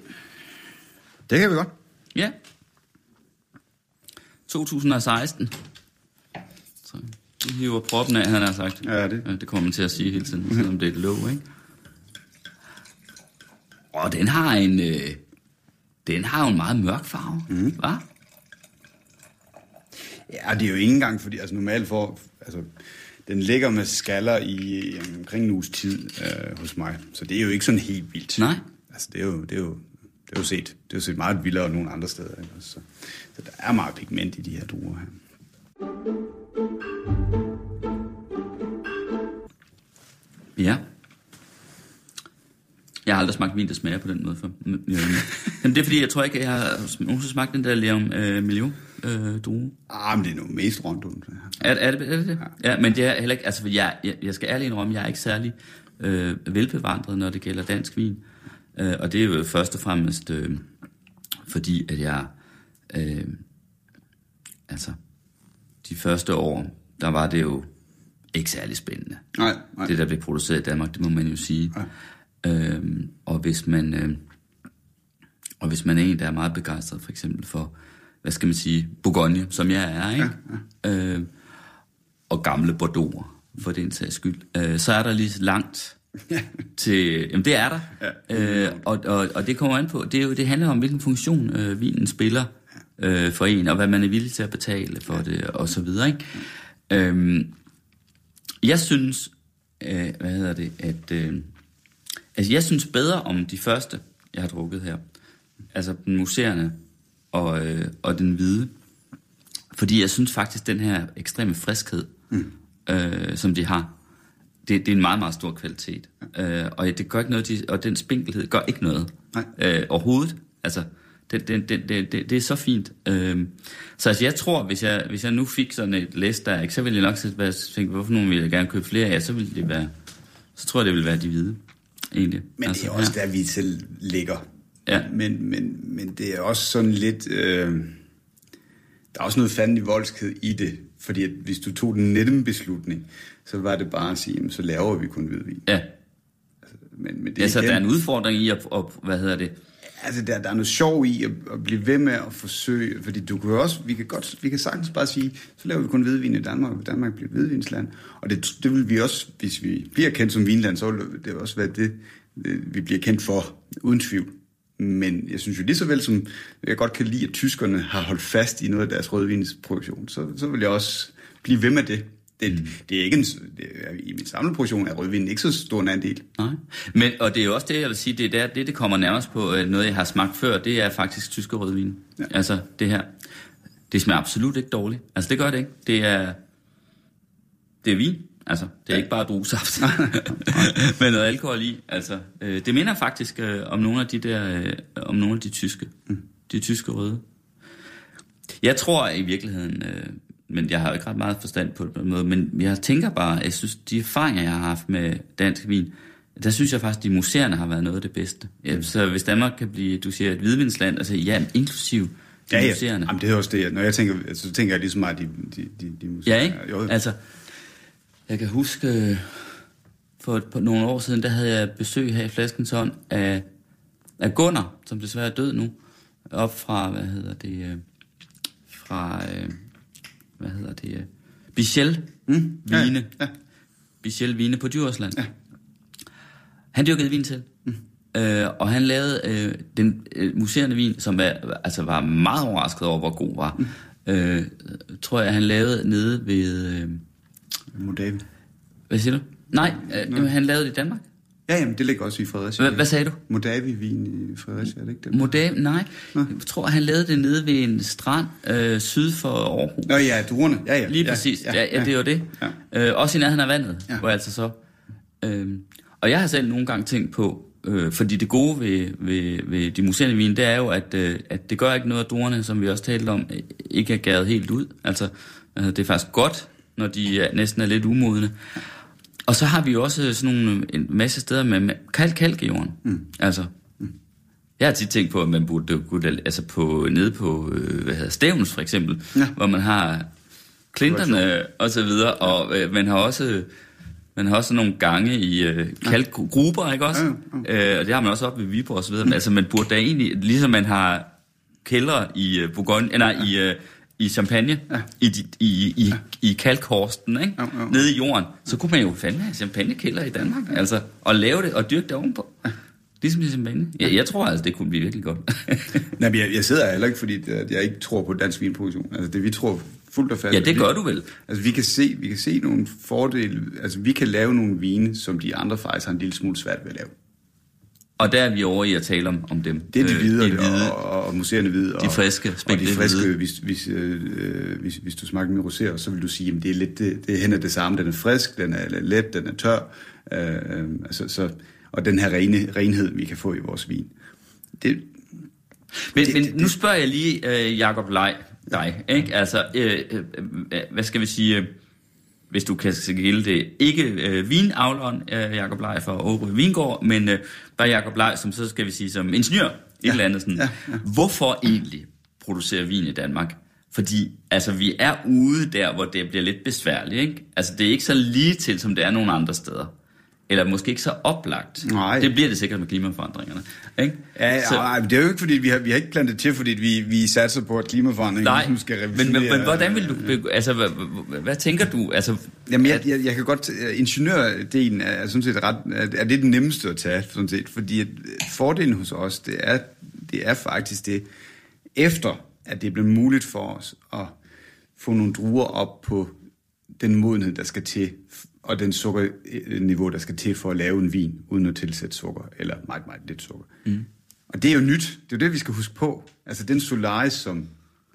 Det kan vi godt. Ja. 2016. Så du hiver proppen af, han har sagt. Ja, det. Det kommer man til at sige hele tiden, selvom det er et lov, ikke? Og den har en... Øh, den har jo en meget mørk farve, mm. hva'? Ja, det er jo ikke engang, fordi altså normalt for, altså, den ligger med skaller i, i omkring en uges tid øh, hos mig, så det er jo ikke sådan helt vildt. Nej. Altså, det er jo, det er jo, det er jo set, det er jo set meget vildere nogle andre steder. Ikke? Så, så der er meget pigment i de her druer her. Ja. Jeg har aldrig smagt vin, der smager på den måde før. Ja, Jamen, det er fordi, jeg tror ikke, jeg har nogensinde smagt den der Leon øh, Million øh, drue. Ah, men det er nu mest rundt her. Er, er, det, er det det? Ja. ja, men det er heller ikke... Altså, jeg, jeg, jeg skal ærligt indrømme, jeg er ikke særlig øh, velbevandret, når det gælder dansk vin. Øh, og det er jo først og fremmest øh, fordi, at jeg... Øh, altså, de første år, der var det jo ikke særlig spændende. Nej, nej. Det, der blev produceret i Danmark, det må man jo sige. Ja. Øhm, og hvis man... Øh, og hvis man er en, der er meget begejstret for eksempel for, hvad skal man sige, Bourgogne, som jeg er, ikke? Ja, ja. Øh, og gamle Bordeaux, for den sags skyld, øh, så er der lige langt [LAUGHS] til... Jamen, det er der. Ja. Øh, og, og, og det kommer an på, det, er jo, det handler om, hvilken funktion øh, vinen spiller øh, for en, og hvad man er villig til at betale for det, og så videre, ikke? Øhm, jeg synes, øh, hvad hedder det, at... Øh, altså, jeg synes bedre om de første, jeg har drukket her. Altså, den museerne og, øh, og den hvide. Fordi jeg synes faktisk, den her ekstreme friskhed, mm. øh, som de har, det, det er en meget, meget stor kvalitet. Ja. Øh, og det gør ikke noget, de, og den spinkelhed gør ikke noget. Nej. Øh, overhovedet. Altså, det, det, det, det, det, det er så fint. Øh, så altså, jeg tror, hvis jeg, hvis jeg nu fik sådan et læs der, ikke, så ville jeg nok hvad, tænke, hvorfor nogen ville jeg gerne købe flere af, så ville det være, så tror jeg, det ville være de hvide, egentlig. Men altså, det er også ja. der, vi selv ligger. Ja. Men, men, men det er også sådan lidt... Øh, der er også noget fanden i voldsked i det. Fordi at hvis du tog den nemme beslutning, så var det bare at sige, jamen, så laver vi kun hvidvin. Ja, Men, men det ja så igen- der er en udfordring i at, at hvad hedder det, Altså, der, der er noget sjov i at, at blive ved med at forsøge, fordi du kan også, vi kan, godt, vi kan sagtens bare sige, så laver vi kun hvidvin i Danmark, og Danmark bliver et hvidvinsland. Og det, det vil vi også, hvis vi bliver kendt som vinland, så vil det også være det, det, vi bliver kendt for, uden tvivl. Men jeg synes jo lige så vel som jeg godt kan lide, at tyskerne har holdt fast i noget af deres rødvinsproduktion, så, så vil jeg også blive ved med det. Det, mm. det er ikke en, det er, I min samleproduktion er rødvin ikke så stor en andel. Nej. Men, og det er jo også det, jeg vil sige, det er der, det, det kommer nærmest på øh, noget, jeg har smagt før, det er faktisk tyske rødvin. Ja. Altså, det her. Det smager absolut ikke dårligt. Altså, det gør det ikke. Det er, det er vin. Altså, det er ja. ikke bare druesaft. [LAUGHS] med noget alkohol i. Altså, øh, det minder faktisk øh, om nogle af de der, øh, om nogle af de tyske. Mm. De tyske røde. Jeg tror i virkeligheden, øh, men jeg har jo ikke ret meget forstand på den måde, men jeg tænker bare, jeg synes, de erfaringer, jeg har haft med dansk vin, der synes jeg faktisk, de museerne har været noget af det bedste. Ja, så hvis Danmark kan blive, du siger, et hvidvinsland, altså ja, inklusiv de Ja, ja. museerne. Jamen, det er også det. Når jeg tænker, så tænker jeg lige så meget, de, de, de, de museer. Ja, ikke? Jo, Altså, jeg kan huske, øh, for et par, nogle år siden, der havde jeg besøg her i Flaskensånd af, af Gunnar, som desværre er død nu, op fra, hvad hedder det, øh, fra, øh, hvad hedder det, øh, Bichel Mm, ja, Vine. ja. Bichel Vine på Djursland. Ja. Han dyrkede vin til. Mm. Øh, og han lavede øh, den øh, museerne vin, som var, altså var meget overrasket over, hvor god var. Mm. Øh, tror jeg, han lavede nede ved... Øh, Modavi. hvad siger du? Nej, øh, han lavede det i Danmark. Ja, jamen, det ligger også i Fredericia. Hvad, hvad sagde du? Modavi-vin i Fredericia, er det ikke det? Modem? Nej. Jeg tror, han lavede det nede ved en strand øh, syd for Aarhus. Nå ja, druerne. Ja, ja. Lige ja, præcis. Ja, ja, ja, det er jo det. Ja. Øh, også i nærheden af vandet, ja. Ja. hvor altså så... Øh, og jeg har selv nogle gange tænkt på, øh, fordi det gode ved, ved, ved de museerne vin, det er jo, at, øh, at det gør ikke noget af druerne, som vi også talte om, ikke er gæret helt ud. Altså, øh, det er faktisk godt, når de er, næsten er lidt umodne. Og så har vi også sådan nogle, en masse steder med, med kalk kalk i jorden. Mm. Altså, jeg har tit tænkt på, at man burde, kunne, altså på, nede på, øh, hvad hedder Stævns for eksempel, ja. Ja. hvor man har klinterne og så videre, og øh, man har også man har også nogle gange i øh, kalkgruber, ikke også? Ja, Øh, og det har man også oppe ved Viborg og så videre. Men altså, man burde da egentlig, ligesom man har kældre i øh, øh, nej, i, øh, i Champagne, ja. i, i, i, i kalkhorsten, ikke? Ja, ja. nede i jorden, så kunne man jo fandme have champagnekælder i Danmark, altså, og lave det og dyrke det ovenpå. Ligesom i champagne. Ja, jeg tror altså, det kunne blive virkelig godt. [LAUGHS] Nej, men jeg, jeg sidder heller ikke, fordi jeg ikke tror på dansk vinproduktion. Altså det, vi tror fuldt og fast. ja, det vi, gør du vel. Altså vi kan, se, vi kan se nogle fordele. Altså vi kan lave nogle vine, som de andre faktisk har en lille smule svært ved at lave. Og der er vi over i at tale om, om dem. Det er de Øh, hvide, de og, hvide. og, og museerne hvide. Og, friske, Og de friske, hvide. hvis, hvis, øh, øh, hvis, hvis du smager med rosé, så vil du sige, at det er lidt det, det er hen ad det samme. Den er frisk, den er let, den er tør. Øh, øh, altså, så, og den her rene, renhed, vi kan få i vores vin. Det, Men, Det- men det- nu spørger jeg lige øh, Jacob Lej, dig, ikke? Altså, øh, øh, øh, hvad skal vi sige, øh, hvis du kan skille det, ikke øh, vinavleren øh, Jacob Lej fra Årø Vingård, men øh, bare Jacob Lej, som så skal vi sige som ingeniør, et Ja, eller andet sådan. ja, ja. Hvorfor egentlig producere vin i Danmark? Fordi altså, vi er ude der, hvor det bliver lidt besværligt, ikke? Altså, det er ikke så lige til, som det er nogle andre steder. Eller måske ikke så oplagt. Nej. Det bliver det sikkert med klimaforandringerne. Ikke? Ja, ja Så- nej, men det er jo ikke, fordi vi har, vi har ikke plantet til, fordi vi, vi satser på, at klimaforandringen Nej, ligesom skal men, revidere. men, men hvordan vil du... beg- Altså, hvad, hvad, hvad tænker du? Altså, Jamen, jeg, jeg, jeg kan godt... øh, Ingeniørdelen er sådan set ret... Er, er det den nemmeste at tage, sådan set. Fordi at øh, fordelen hos os, det er, det er faktisk det, efter at det er blevet muligt for os at få nogle druer op på den modenhed, der skal til, og den sukkerniveau, der skal til for at lave en vin, uden at tilsætte sukker, eller meget, meget lidt sukker. Mm. Og det er jo nyt. Det er jo det, vi skal huske på. Altså den Solaris, som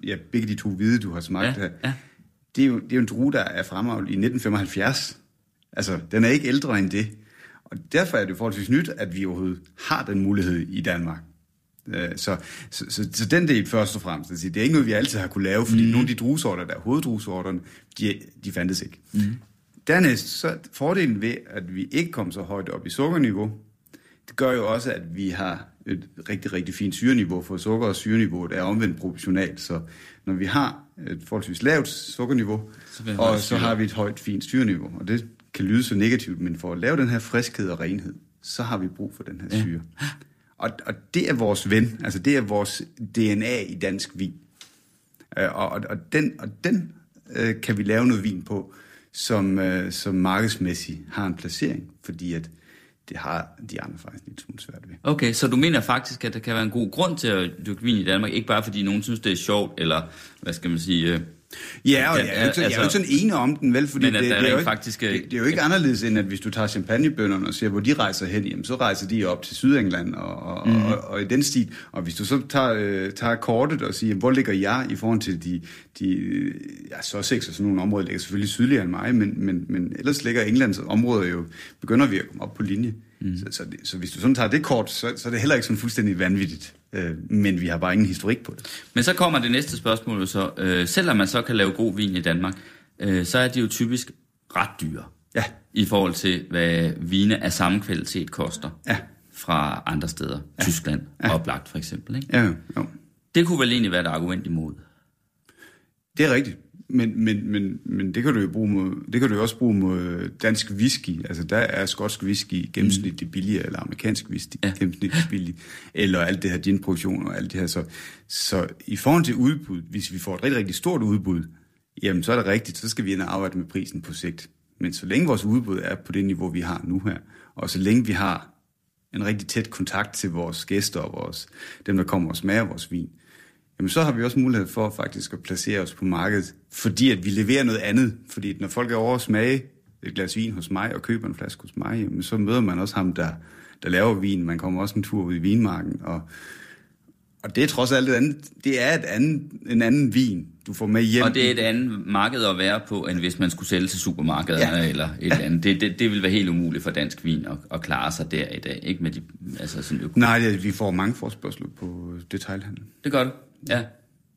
ja, begge de to hvide, du har smagt Ja, her, ja. det er, jo, det er jo en drue, der er fremavlet i 1975. Altså, den er ikke ældre end det. Og derfor er det forholdsvis nyt, at vi overhovedet har den mulighed i Danmark. Øh, Så, så, så, så den del først og fremmest. Det er ikke noget, vi altid har kunne lave, fordi mm. nogle af de druesorter, der er hoveddruesorterne, de, de fandtes ikke. Mm. Dernæst, så fordelen ved, at vi ikke kom så højt op i sukkerniveau, det gør jo også, at vi har et rigtig, rigtig fint syreniveau, for sukker- og syreniveauet er omvendt proportionalt. Så når vi har et forholdsvis lavt sukkerniveau, Så og så har vi et højt, fint syreniveau, og det kan lyde så negativt, men for at lave den her friskhed og renhed, så har vi brug for den her syre. Og, og det er vores ven, altså det er vores DNA i dansk vin. Øh, Og, og, og den, og den øh, kan vi lave noget vin på, som, øh, som markedsmæssigt har en placering, fordi at det har de andre faktisk lidt smule svært ved. Okay, så du mener faktisk, at der kan være en god grund til at dykke vin i Danmark, ikke bare fordi nogen synes, det er sjovt, eller hvad skal man sige... Øh, Øh, Ja, og Ja, jeg er jo ikke, altså- ikke sådan enig om den, vel? Fordi Men det, det, er jo ikke, faktisk, øh, det, det er jo ikke anderledes, end at hvis du tager champagnebønderne og ser, hvor de rejser hen, jamen, så rejser de op til Sydengland og, og, mm. og, og, i den stil. Og hvis du så tager, øh, tager kortet og siger, hvor ligger jeg i forhold til de, de ja, Sussex og sådan nogle områder, ligger selvfølgelig sydligere end mig, men, men, men ellers ligger Englands områder jo, begynder vi at komme op på linje. Mm. Så, så, så hvis du sådan tager det kort, så, så er det heller ikke sådan fuldstændig vanvittigt. Øh, men vi har bare ingen historik på det. Men så kommer det næste spørgsmål så. Øh, selvom man så kan lave god vin i Danmark, øh, så er de jo typisk ret dyre. Ja. I forhold til, hvad vine af samme kvalitet koster. Ja. Fra andre steder. Ja. Tyskland ja. oplagt for eksempel. Ikke? Ja, jo. Det kunne vel egentlig være et argument imod. Det er rigtigt. Men, men, men, men det kan du jo bruge mod, det kan du jo også bruge mod dansk whisky. Altså der er skotsk whisky gennemsnitligt billigere, eller amerikansk whisky Ja. ja. gennemsnitligt billig, eller alt det her ginproduktion og alt det her. Så, så i forhold til udbud, hvis vi får et rigtig, rigtig stort udbud, jamen så er det rigtigt, så skal vi ind og arbejde med prisen på sigt. Men så længe vores udbud er på det niveau, vi har nu her, og så længe vi har en rigtig tæt kontakt til vores gæster og vores, dem, der kommer og smager vores vin, jamen så har vi også mulighed for faktisk at placere os på markedet, fordi at vi leverer noget andet. Fordi når folk er over at smage et glas vin hos mig og køber en flaske hos mig, jamen så møder man også ham, der, der laver vin. Man kommer også en tur ud i vinmarken. Og, og det er trods alt et andet, det er et andet, en anden vin, du får med hjem. Og det er et andet marked at være på, end hvis man skulle sælge til supermarkederne ja. Ja. eller et eller andet. Det, det, det vil være helt umuligt for dansk vin at, at klare sig der i dag. Ikke med de, altså sådan øko- Nej, det, vi får mange forspørgseler på detailhandel. Det gør du. Ja.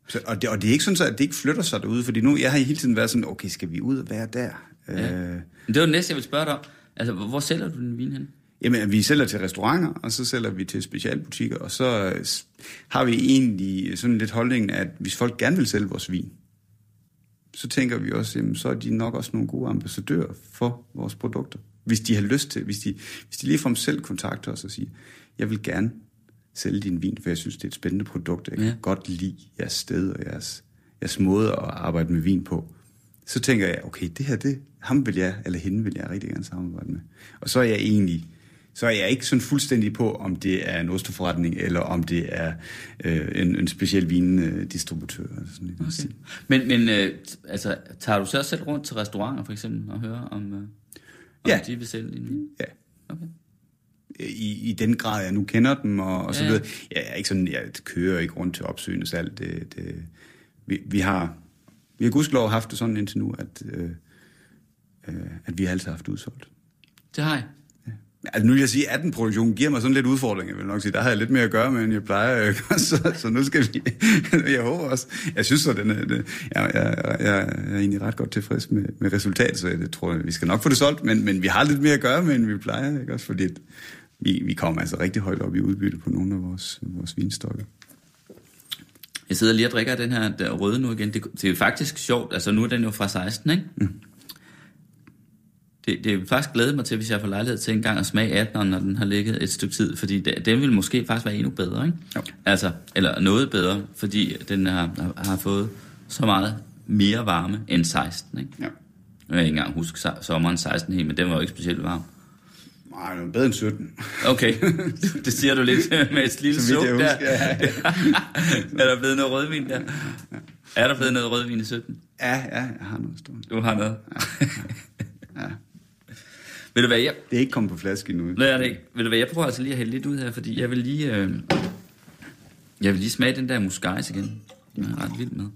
Så, og, det, og det er ikke sådan, så, at det ikke flytter sig derude, fordi nu, jeg har hele tiden været sådan, okay, skal vi ud og være der? Ja. Øh, Men det var det næste, jeg vil spørge dig om. Altså, hvor, sælger du din vin hen? Jamen, vi sælger til restauranter, og så sælger vi til specialbutikker, og så øh, har vi egentlig sådan lidt holdningen, at hvis folk gerne vil sælge vores vin, så tænker vi også, jamen, så er de nok også nogle gode ambassadører for vores produkter. Hvis de har lyst til, hvis de, hvis de ligefrem selv kontakter os og siger, jeg vil gerne sælge din vin, for jeg synes, det er et spændende produkt. Jeg kan Ja. godt lide jeres sted og jeres, jeres måde at arbejde med vin på. Så tænker jeg, okay, det her, det, ham vil jeg, eller hende vil jeg rigtig gerne samarbejde med. Og så er jeg egentlig, så er jeg ikke sådan fuldstændig på, om det er en osteforretning, eller om det er øh, en, en speciel vindistributør. Eller sådan noget. Okay. Men, men øh, altså, tager du så selv rundt til restauranter for eksempel og hører om, øh, om Ja. de vil sælge din vin? Ja. Okay. I, I den grad, jeg nu kender dem, og, og så Ja, videre. Jeg er ikke sådan, jeg kører ikke rundt til opsøgende salg. Det, det, vi, vi har, vi har gudskelov haft det sådan indtil nu, at, øh, øh, at vi har altid haft udsolgt. Det har jeg. Altså nu vil jeg sige, at 18 produktion giver mig sådan lidt udfordring, jeg vil nok sige. Der har jeg lidt mere at gøre med, end jeg plejer. [LAUGHS] så, så nu skal vi... [LAUGHS] jeg håber også... Jeg synes så, den er, det, jeg, jeg, jeg, er egentlig ret godt tilfreds med, med resultatet, så jeg tror, vi skal nok få det solgt, men, men vi har lidt mere at gøre med, end vi plejer. Ikke? Også fordi vi, vi kommer altså rigtig højt op i udbytte på nogle af vores, vores vinstokker. Jeg sidder lige og drikker den her der røde nu igen. Det, det er faktisk sjovt. Altså, nu er den jo fra 16, ikke? Mm. Det, det er faktisk glædet mig til, hvis jeg får lejlighed til en gang at smage 18'eren, når den har ligget et stykke tid, fordi det, den vil måske faktisk være endnu bedre, ikke? Jo. Altså, eller noget bedre, fordi den har, har fået så meget mere varme end 16, ikke? Ja. Jeg kan ikke engang huske so- sommeren 16 helt, men den var jo ikke specielt varm. Nej, det er bedre end 17. Okay, [LAUGHS] det siger du lidt med et lille suk der. husker, [LAUGHS] ja, er der blevet noget rødvin der? Er der blevet noget rødvin i 17? Ja, ja, jeg har noget stående. Du har noget. Ja. [LAUGHS] Ved du hvad, jeg, Det er ikke kommet på flaske endnu. Nej, det ikke. Ved du hvad, jeg prøver altså lige at hælde lidt ud her, fordi jeg vil lige, øh, jeg vil lige smage den der muscais igen. Den er ret vild med.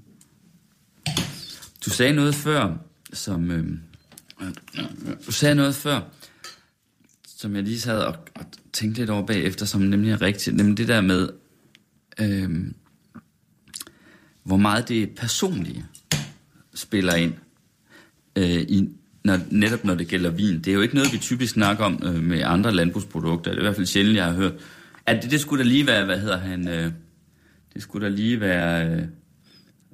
Du sagde noget før, som, øh, du sagde noget før, som jeg lige sad og, og tænkte lidt over bagefter, som nemlig er rigtigt, nemlig det der med, øh, hvor meget det personlige spiller ind øh, i, når, netop når det gælder vin. Det er jo ikke noget, vi typisk snakker om øh, med andre landbrugsprodukter. Det er i hvert fald sjældent, jeg har hørt. At det, det skulle da lige være, hvad hedder han, øh, det skulle da lige være øh,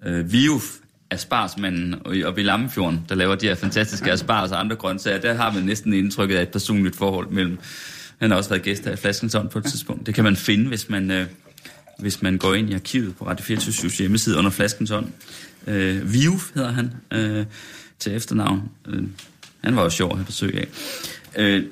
øh, Viuf, asparsmanden oppe i Lammefjorden, der laver de her fantastiske aspars og andre grøntsager. Der har man næsten indtrykket af et personligt forhold mellem... Han har også været gæst her i Flaskens Ånd på et tidspunkt. Det kan man finde, hvis man, øh, hvis man går ind i arkivet på Radio 24 hjemmeside under Flaskens Ånd. Øh, Viv hedder han øh, til efternavn. Øh, han var jo sjov at have besøg af. Øh,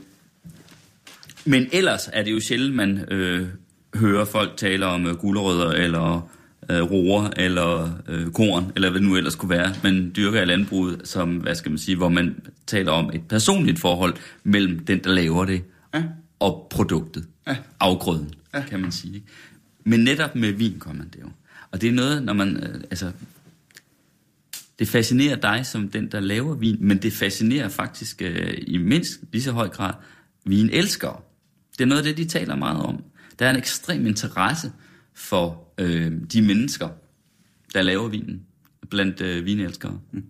men ellers er det jo sjældent, man øh, hører folk tale om øh, gulerødder eller øh, roer eller øh, korn, eller hvad det nu ellers kunne være, man dyrker i landbruget, som, hvad skal man sige, hvor man taler om et personligt forhold mellem den, der laver det, ja. og produktet, ja. afgrøden, ja. kan man sige. Men netop med vin kommer man det jo. Og det er noget, når man, øh, altså, det fascinerer dig som den, der laver vin, men det fascinerer faktisk øh, i mindst lige så høj grad vin elskere. Det er noget af det, de taler meget om. Der er en ekstrem interesse for øh, de mennesker, der laver vinen, blandt øh, vinelskere. Mm.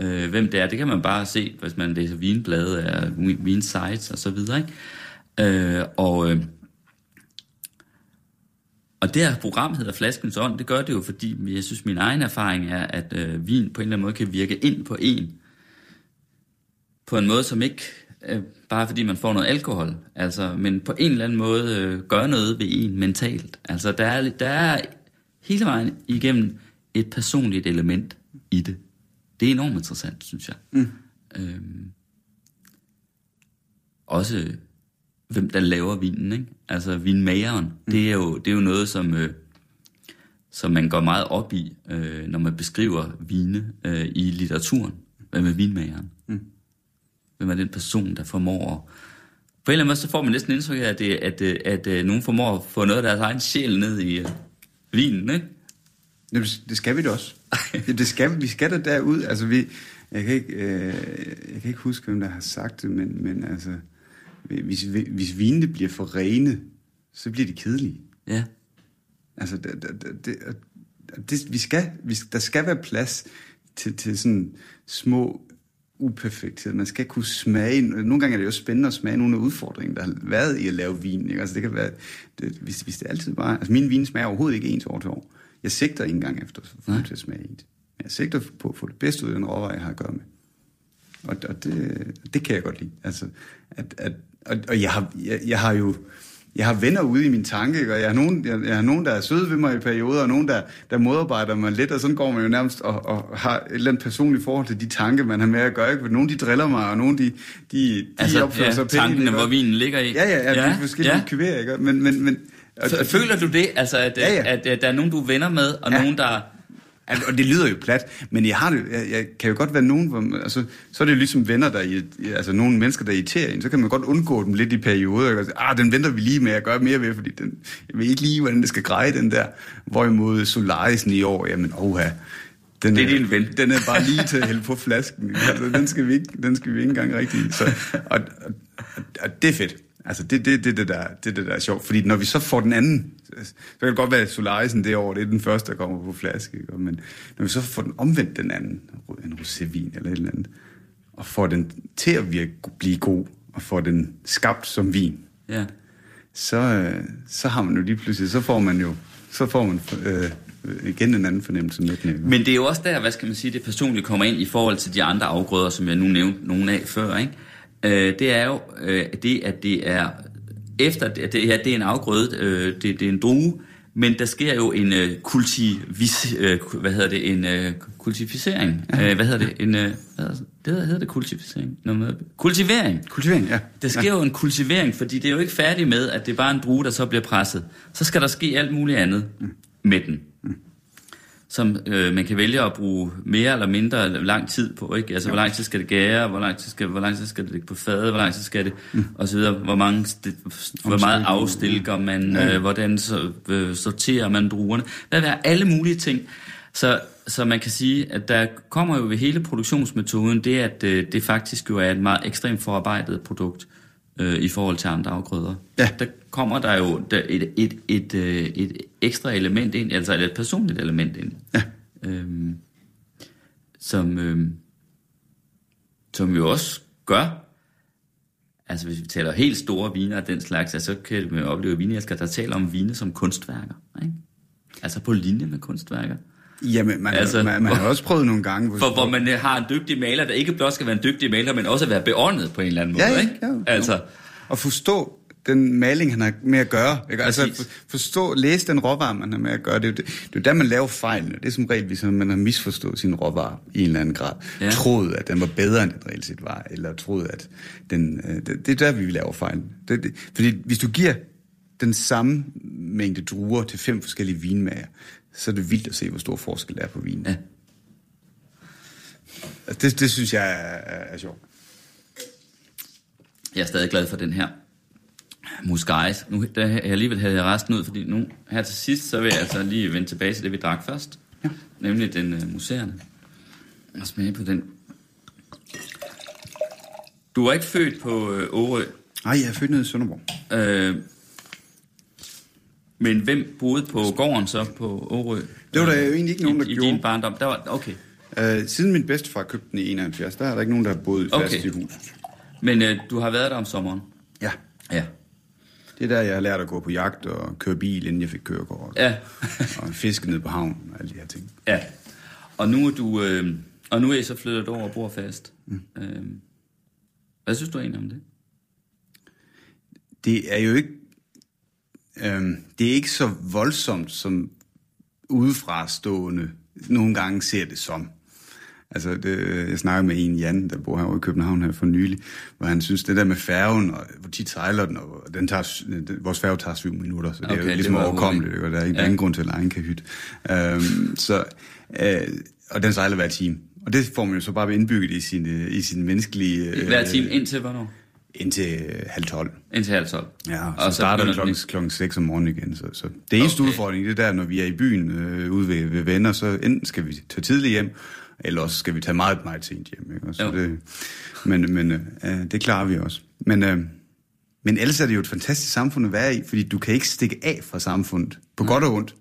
Øh, hvem det er, det kan man bare se, hvis man læser vinblade af vinsites og så videre. Ikke? Øh, og, øh, og det her program hedder Flaskens Ånd, det gør det jo, fordi jeg synes, min egen erfaring er, at øh, vin på en eller anden måde kan virke ind på en, på en måde, som ikke øh, bare fordi man får noget alkohol, altså, men på en eller anden måde øh, gør noget ved en mentalt. Altså, der er, der er hele vejen igennem et personligt element i det. Det er enormt interessant, synes jeg. Mm. Øhm, også hvem der laver vinen, ikke? Altså vinmageren. Mm. Det, er jo, det er jo noget, som, øh, som man går meget op i, øh, når man beskriver vine øh, i litteraturen. Hvem er vinmageren? Hvem er den person, der formår at... På en eller anden måde, så får man næsten indtryk af, at, det, at, at, at, at nogen formår at få noget af deres egen sjæl ned i uh, vinen, ikke? Jamen, det skal vi da også. [LAUGHS] det skal, vi skal da derud. Altså, vi, jeg, kan ikke, øh, jeg kan ikke huske, hvem der har sagt det, men, men altså, hvis, hvis vinene bliver for rene, så bliver de kedelige. Ja. Altså, det, det, det, det, vi skal, vi, der skal være plads til, til sådan små uperfekthed. Man skal kunne smage... Nogle gange er det jo spændende at smage nogle af udfordringerne, der har været i at lave vin. Ikke? Altså det kan være... Det, hvis, hvis det altid bare... Altså min vin smager overhovedet ikke ens år til år. Jeg sigter ikke engang efter at få til at smage ens. Jeg sigter på at få det bedste ud af den råvare, jeg har at gøre med. Og, og det, det kan jeg godt lide. Altså, at, at, og, og jeg, har, jeg, jeg har jo jeg har venner ude i min tanke, og jeg har, nogen, jeg, jeg har nogen, der er søde ved mig i perioder, og nogen, der, der modarbejder mig lidt, og sådan går man jo nærmest og, og har et eller andet personligt forhold til de tanker, man har med at gøre. Ikke? Nogle de driller mig, og nogle de, de, de altså, opfører ja, sig pænt. tankene, hvor vinen ligger i. Ja, ja, ja, ja de forskellige ja. kyver, ikke? Men, men, men, og, Føler du det, altså, at, ja, ja. At, at der er nogen, du er venner med, og ja. nogen, der Altså, og det lyder jo plat, men jeg, har det, jeg, jeg kan jo godt være nogen, hvor, altså, så er det jo ligesom venner, der, altså nogle mennesker, der irriterer en, så kan man godt undgå dem lidt i perioder, og sige, ah, den venter vi lige med at gøre mere ved, fordi den, jeg ved ikke lige, hvordan det skal greje, den der. Hvorimod Solarisen i år, jamen, oha, den det er, er din ven. Den er bare lige til at hælde på flasken. Altså, den, skal vi ikke, den skal vi ikke engang rigtig. Så, og, og, og, det er fedt. Altså, det, det, det, det, der, det, det der er sjovt. Fordi når vi så får den anden, så kan det godt være, at Solarisen det år, det er den første, der kommer på flaske. Ikke? Men når vi så får den omvendt den anden, en rosévin eller et eller andet, og får den til at virke, blive god, og får den skabt som vin, ja. så, øh, så har man jo lige pludselig, så får man jo, så får man øh, igen en anden fornemmelse med den. Men det er jo også der, hvad skal man sige, det personligt kommer ind i forhold til de andre afgrøder, som jeg nu nævnte nogle af før, ikke? Øh, det er jo øh, det, at det er efter, det, ja, det er en afgrøde, øh, det, det er en drue, men der sker jo en øh, kultivis, øh, hvad hedder det, en øh, kultificering, øh, hvad hedder det, en, øh, hvad hedder det, det hedder det kultificering, noget kultivering. Kultivering, ja. Der sker ja. jo en kultivering, fordi det er jo ikke færdigt med, at det er bare en drue, der så bliver presset. Så skal der ske alt muligt andet mm. med den som øh, man kan vælge at bruge mere eller mindre lang tid på. Ikke? Altså, jo. hvor lang tid skal det gære, hvor lang tid skal, hvor lang tid skal det ligge på fadet, hvor lang tid skal det, mm. og så videre. Hvor, mange hvor meget afstilker man, ja. øh, hvordan så, øh, sorterer man druerne. Hvad er alle mulige ting. Så, så man kan sige, at der kommer jo ved hele produktionsmetoden det, at øh, det faktisk jo er et meget ekstremt forarbejdet produkt øh, i forhold til andre afgrøder. Ja. Der kommer der jo et, et, et, et, øh, et ekstra element ind, altså et personligt element ind. Ja. Øhm, som, øhm, som jo også gør, altså hvis vi taler helt store viner af den slags, altså, så kan man opleve vinelsker, der taler om vine som kunstværker. Ikke? Altså på linje med kunstværker. Jamen, man, Altså, man, man har hvor- også prøvet nogle gange... Hvor, For hvor man øh, har en dygtig maler, der ikke blot skal være en dygtig maler, men også være beåndet på en eller anden måde. Ja, ja, ikke? ja, jo. Altså, at forstå den maling, han har med at gøre. Ikke? Altså for, forstå, læse den råvare, man har med at gøre. Det er jo det, det er jo der, man laver fejlene. Det er som regel, hvis man har misforstået sin råvare i en eller anden grad. Ja. Ja. Troet, at den var bedre, end den reelt set var. Eller troet, at den... Øh, det, det er der, vi laver fejlen. Det, det, fordi hvis du giver den samme mængde druer til fem forskellige vinmager, så er det vildt at se, hvor stor forskel der er på vinen. Ja. Altså, Det, det synes jeg er, er, er sjovt. jeg er stadig glad for den her Muscaris. Nu der jeg alligevel havde jeg resten ud, fordi nu her til sidst, så vil jeg altså lige vende tilbage til det, vi drak først. Ja. Nemlig den uh, museerne. Og smage på den. Du var ikke født på øh, Årø, Nej, jeg er født nede i Sønderborg. øh, men hvem boede på gården så på Årø? Det var der jo egentlig ikke nogen, der I, I gjorde. din barndom? Der var, okay. Uh, siden min bedstefar købte den i 71, der er der ikke nogen, der har boet fast Okay. i huset. Men øh, du har været der om sommeren? Ja, Ja. det er der, jeg har lært at gå på jagt og køre bil, inden jeg fik kørekort. Ja. [LAUGHS] og fiske ned på havnen og alle de her ting. Ja. Og nu er du, øh, og nu er I så flyttet over og bor fast. Mm. Øh, hvad synes du egentlig om det? Det er jo ikke... Øhm, det er ikke så voldsomt, som udefra stående nogle gange ser det som. Altså, det, jeg snakkede med en, Jan, der bor herovre i København her for nylig, hvor han synes, det der med færgen, og hvor tit sejler den, og den tager, den, vores færge tager syv minutter, så det Okay, er jo ligesom overkommeligt, og der er ikke Ja. grund til at lege en kahyt. Øhm, så, øh, og den sejler hver time. Og det får man jo så bare indbygget i sin, øh, i sin menneskelige... øh, Hver time indtil hvornår? Indtil øh, halv tolv. Indtil halv tolv. Ja, og Og så, så starter begynder klokken, klokken 6 om morgenen igen. Så, så det eneste Okay. udfordring, det er der, når vi er i byen øh, ude ved, ved venner, så enten skal vi tage tidligt hjem, eller også skal vi tage meget, meget sent hjem. Ikke? Og Så Jo. det, men men øh, øh, det klarer vi også. Men, øh, men ellers er det jo et fantastisk samfund at være i, fordi du kan ikke stikke af fra samfundet, på godt og ondt.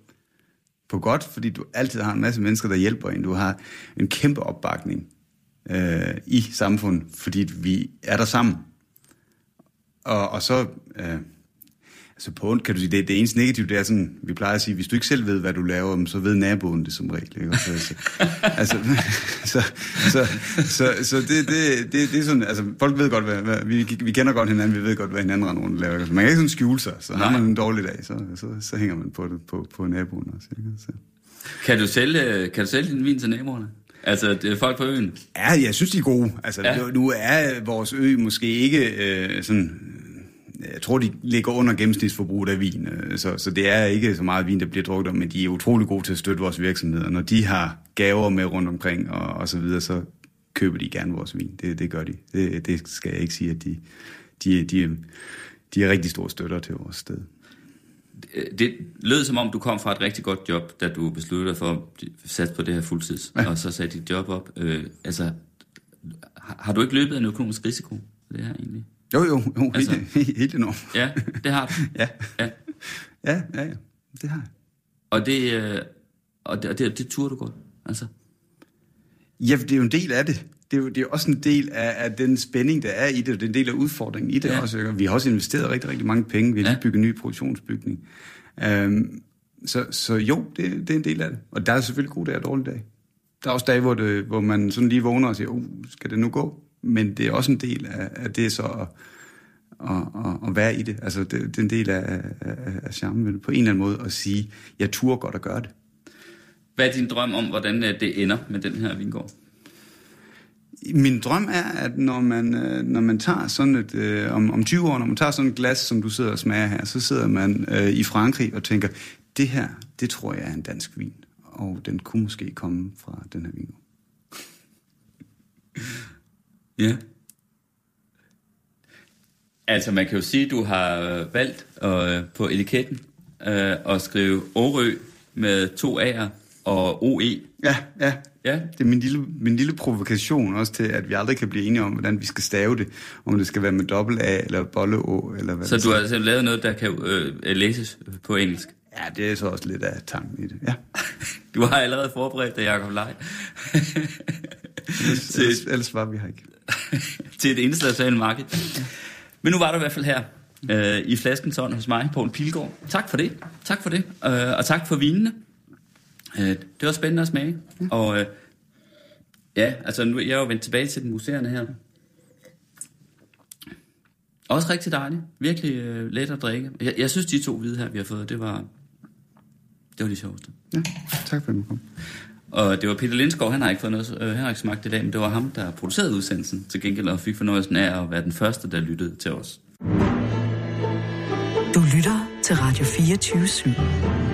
På godt, fordi du altid har en masse mennesker, der hjælper en. Du har en kæmpe opbakning øh, i samfundet, fordi vi er der sammen. Og, og så, øh, altså på ondt kan du sige, det, det eneste negative, det er sådan, vi plejer at sige, hvis du ikke selv ved, hvad du laver, så ved naboen det som regel. Ikke? Så, så, [LAUGHS] altså, [LAUGHS] så, så, så, så det, det, det, det er sådan, altså folk ved godt, hvad, hvad vi, vi kender godt hinanden, vi ved godt, hvad hinanden render rundt laver. ikke? Så man kan ikke sådan skjule sig, så har man en dårlig dag, så, så, så hænger man på det på, på naboen også. Ikke? Så. Kan du sælge, kan du sælge din vin til naboerne? Altså, det er folk på øen? Ja, jeg synes, de er gode. Altså, Ja. nu er vores ø måske ikke øh, sådan... øh, Jeg tror, de ligger under gennemsnitsforbruget af vin, øh, så, så det er ikke så meget vin, der bliver drukket, men de er utrolig gode til at støtte vores virksomheder. Når de har gaver med rundt omkring og, og så videre, så køber de gerne vores vin. Det, det gør de. Det, det skal jeg ikke sige, at de, de, de, de er rigtig store støtter til vores sted. Det lød som om, du kom fra et rigtig godt job, da du besluttede dig for at satse på det her fuldtids, ja. og så satte dit job op. Øh, altså, har, har du ikke løbet en økonomisk risiko det her egentlig? Jo, jo, jo Altså- [LAUGHS] helt, helt, enormt. Ja, det har du. [LAUGHS] Ja. ja. Ja, ja, ja, det har jeg. Og det, øh, og det, og det, det turde du godt, altså. Ja, det er jo en del af det. Det er jo det er jo også en del af, af den spænding, der er i det. Det er en del af udfordringen i det Ja. også. Vi har også investeret rigtig, rigtig mange penge. Vi har Ja. lige bygget en ny produktionsbygning. Um, så, så jo, det, det er en del af det. Og der er selvfølgelig gode dage og dårlige dage. Der er også dage, hvor, det, hvor man sådan lige vågner og siger, oh, skal det nu gå? Men det er også en del af, af det så at, at, at, at være i det. Altså, det, det er en del af, af, af charmen ved det. På en eller anden måde at sige, jeg turde godt at gøre det. Hvad er din drøm om, hvordan det ender med den her vingård? Min drøm er, at når man, øh, når man tager sådan et, øh, om, om 20 år, når man tager sådan et glas, som du sidder og smager her, så sidder man øh, i Frankrig og tænker, det her, det tror jeg er en dansk vin, og den kunne måske komme fra den her vin. [LAUGHS] Ja. Altså, man kan jo sige, at du har valgt øh, på etiketten øh, at skrive Årø med to A'er og OE. Ja, ja. Ja. Det er min lille, min lille provokation også til, at vi aldrig kan blive enige om, hvordan vi skal stave det. Om det skal være med dobbelt A, eller bolle O, eller hvad Så du har altså lavet noget, der kan øh, læses på engelsk. Ja, det er så også lidt af tanken i det. Ja. [LAUGHS] Du har allerede forberedt dig, Jacob Lej. [LAUGHS] Ellers, ellers var vi her ikke. [LAUGHS] til et internationalt marked. Men nu var du i hvert fald her øh, i flaskens ånd hos mig, Poul Pilgaard. Tak for det. Tak for det. Øh, og tak for vinene. Øh, det var spændende at smage. Ja. Og øh, ja, altså nu, jeg er jo vendt tilbage til den museerne her. Også rigtig dejligt. Virkelig øh, let at drikke. Jeg, jeg synes, de to hvide her, vi har fået, det var, det var de sjoveste. Ja, tak for kom. Og det var Peter Lindskov, han har ikke fået noget, øh, han har ikke smagt i dag, men det var ham, der producerede udsendelsen til gengæld, og fik fornøjelsen af at være den første, der lyttede til os. Du lytter til Radio 24 /7.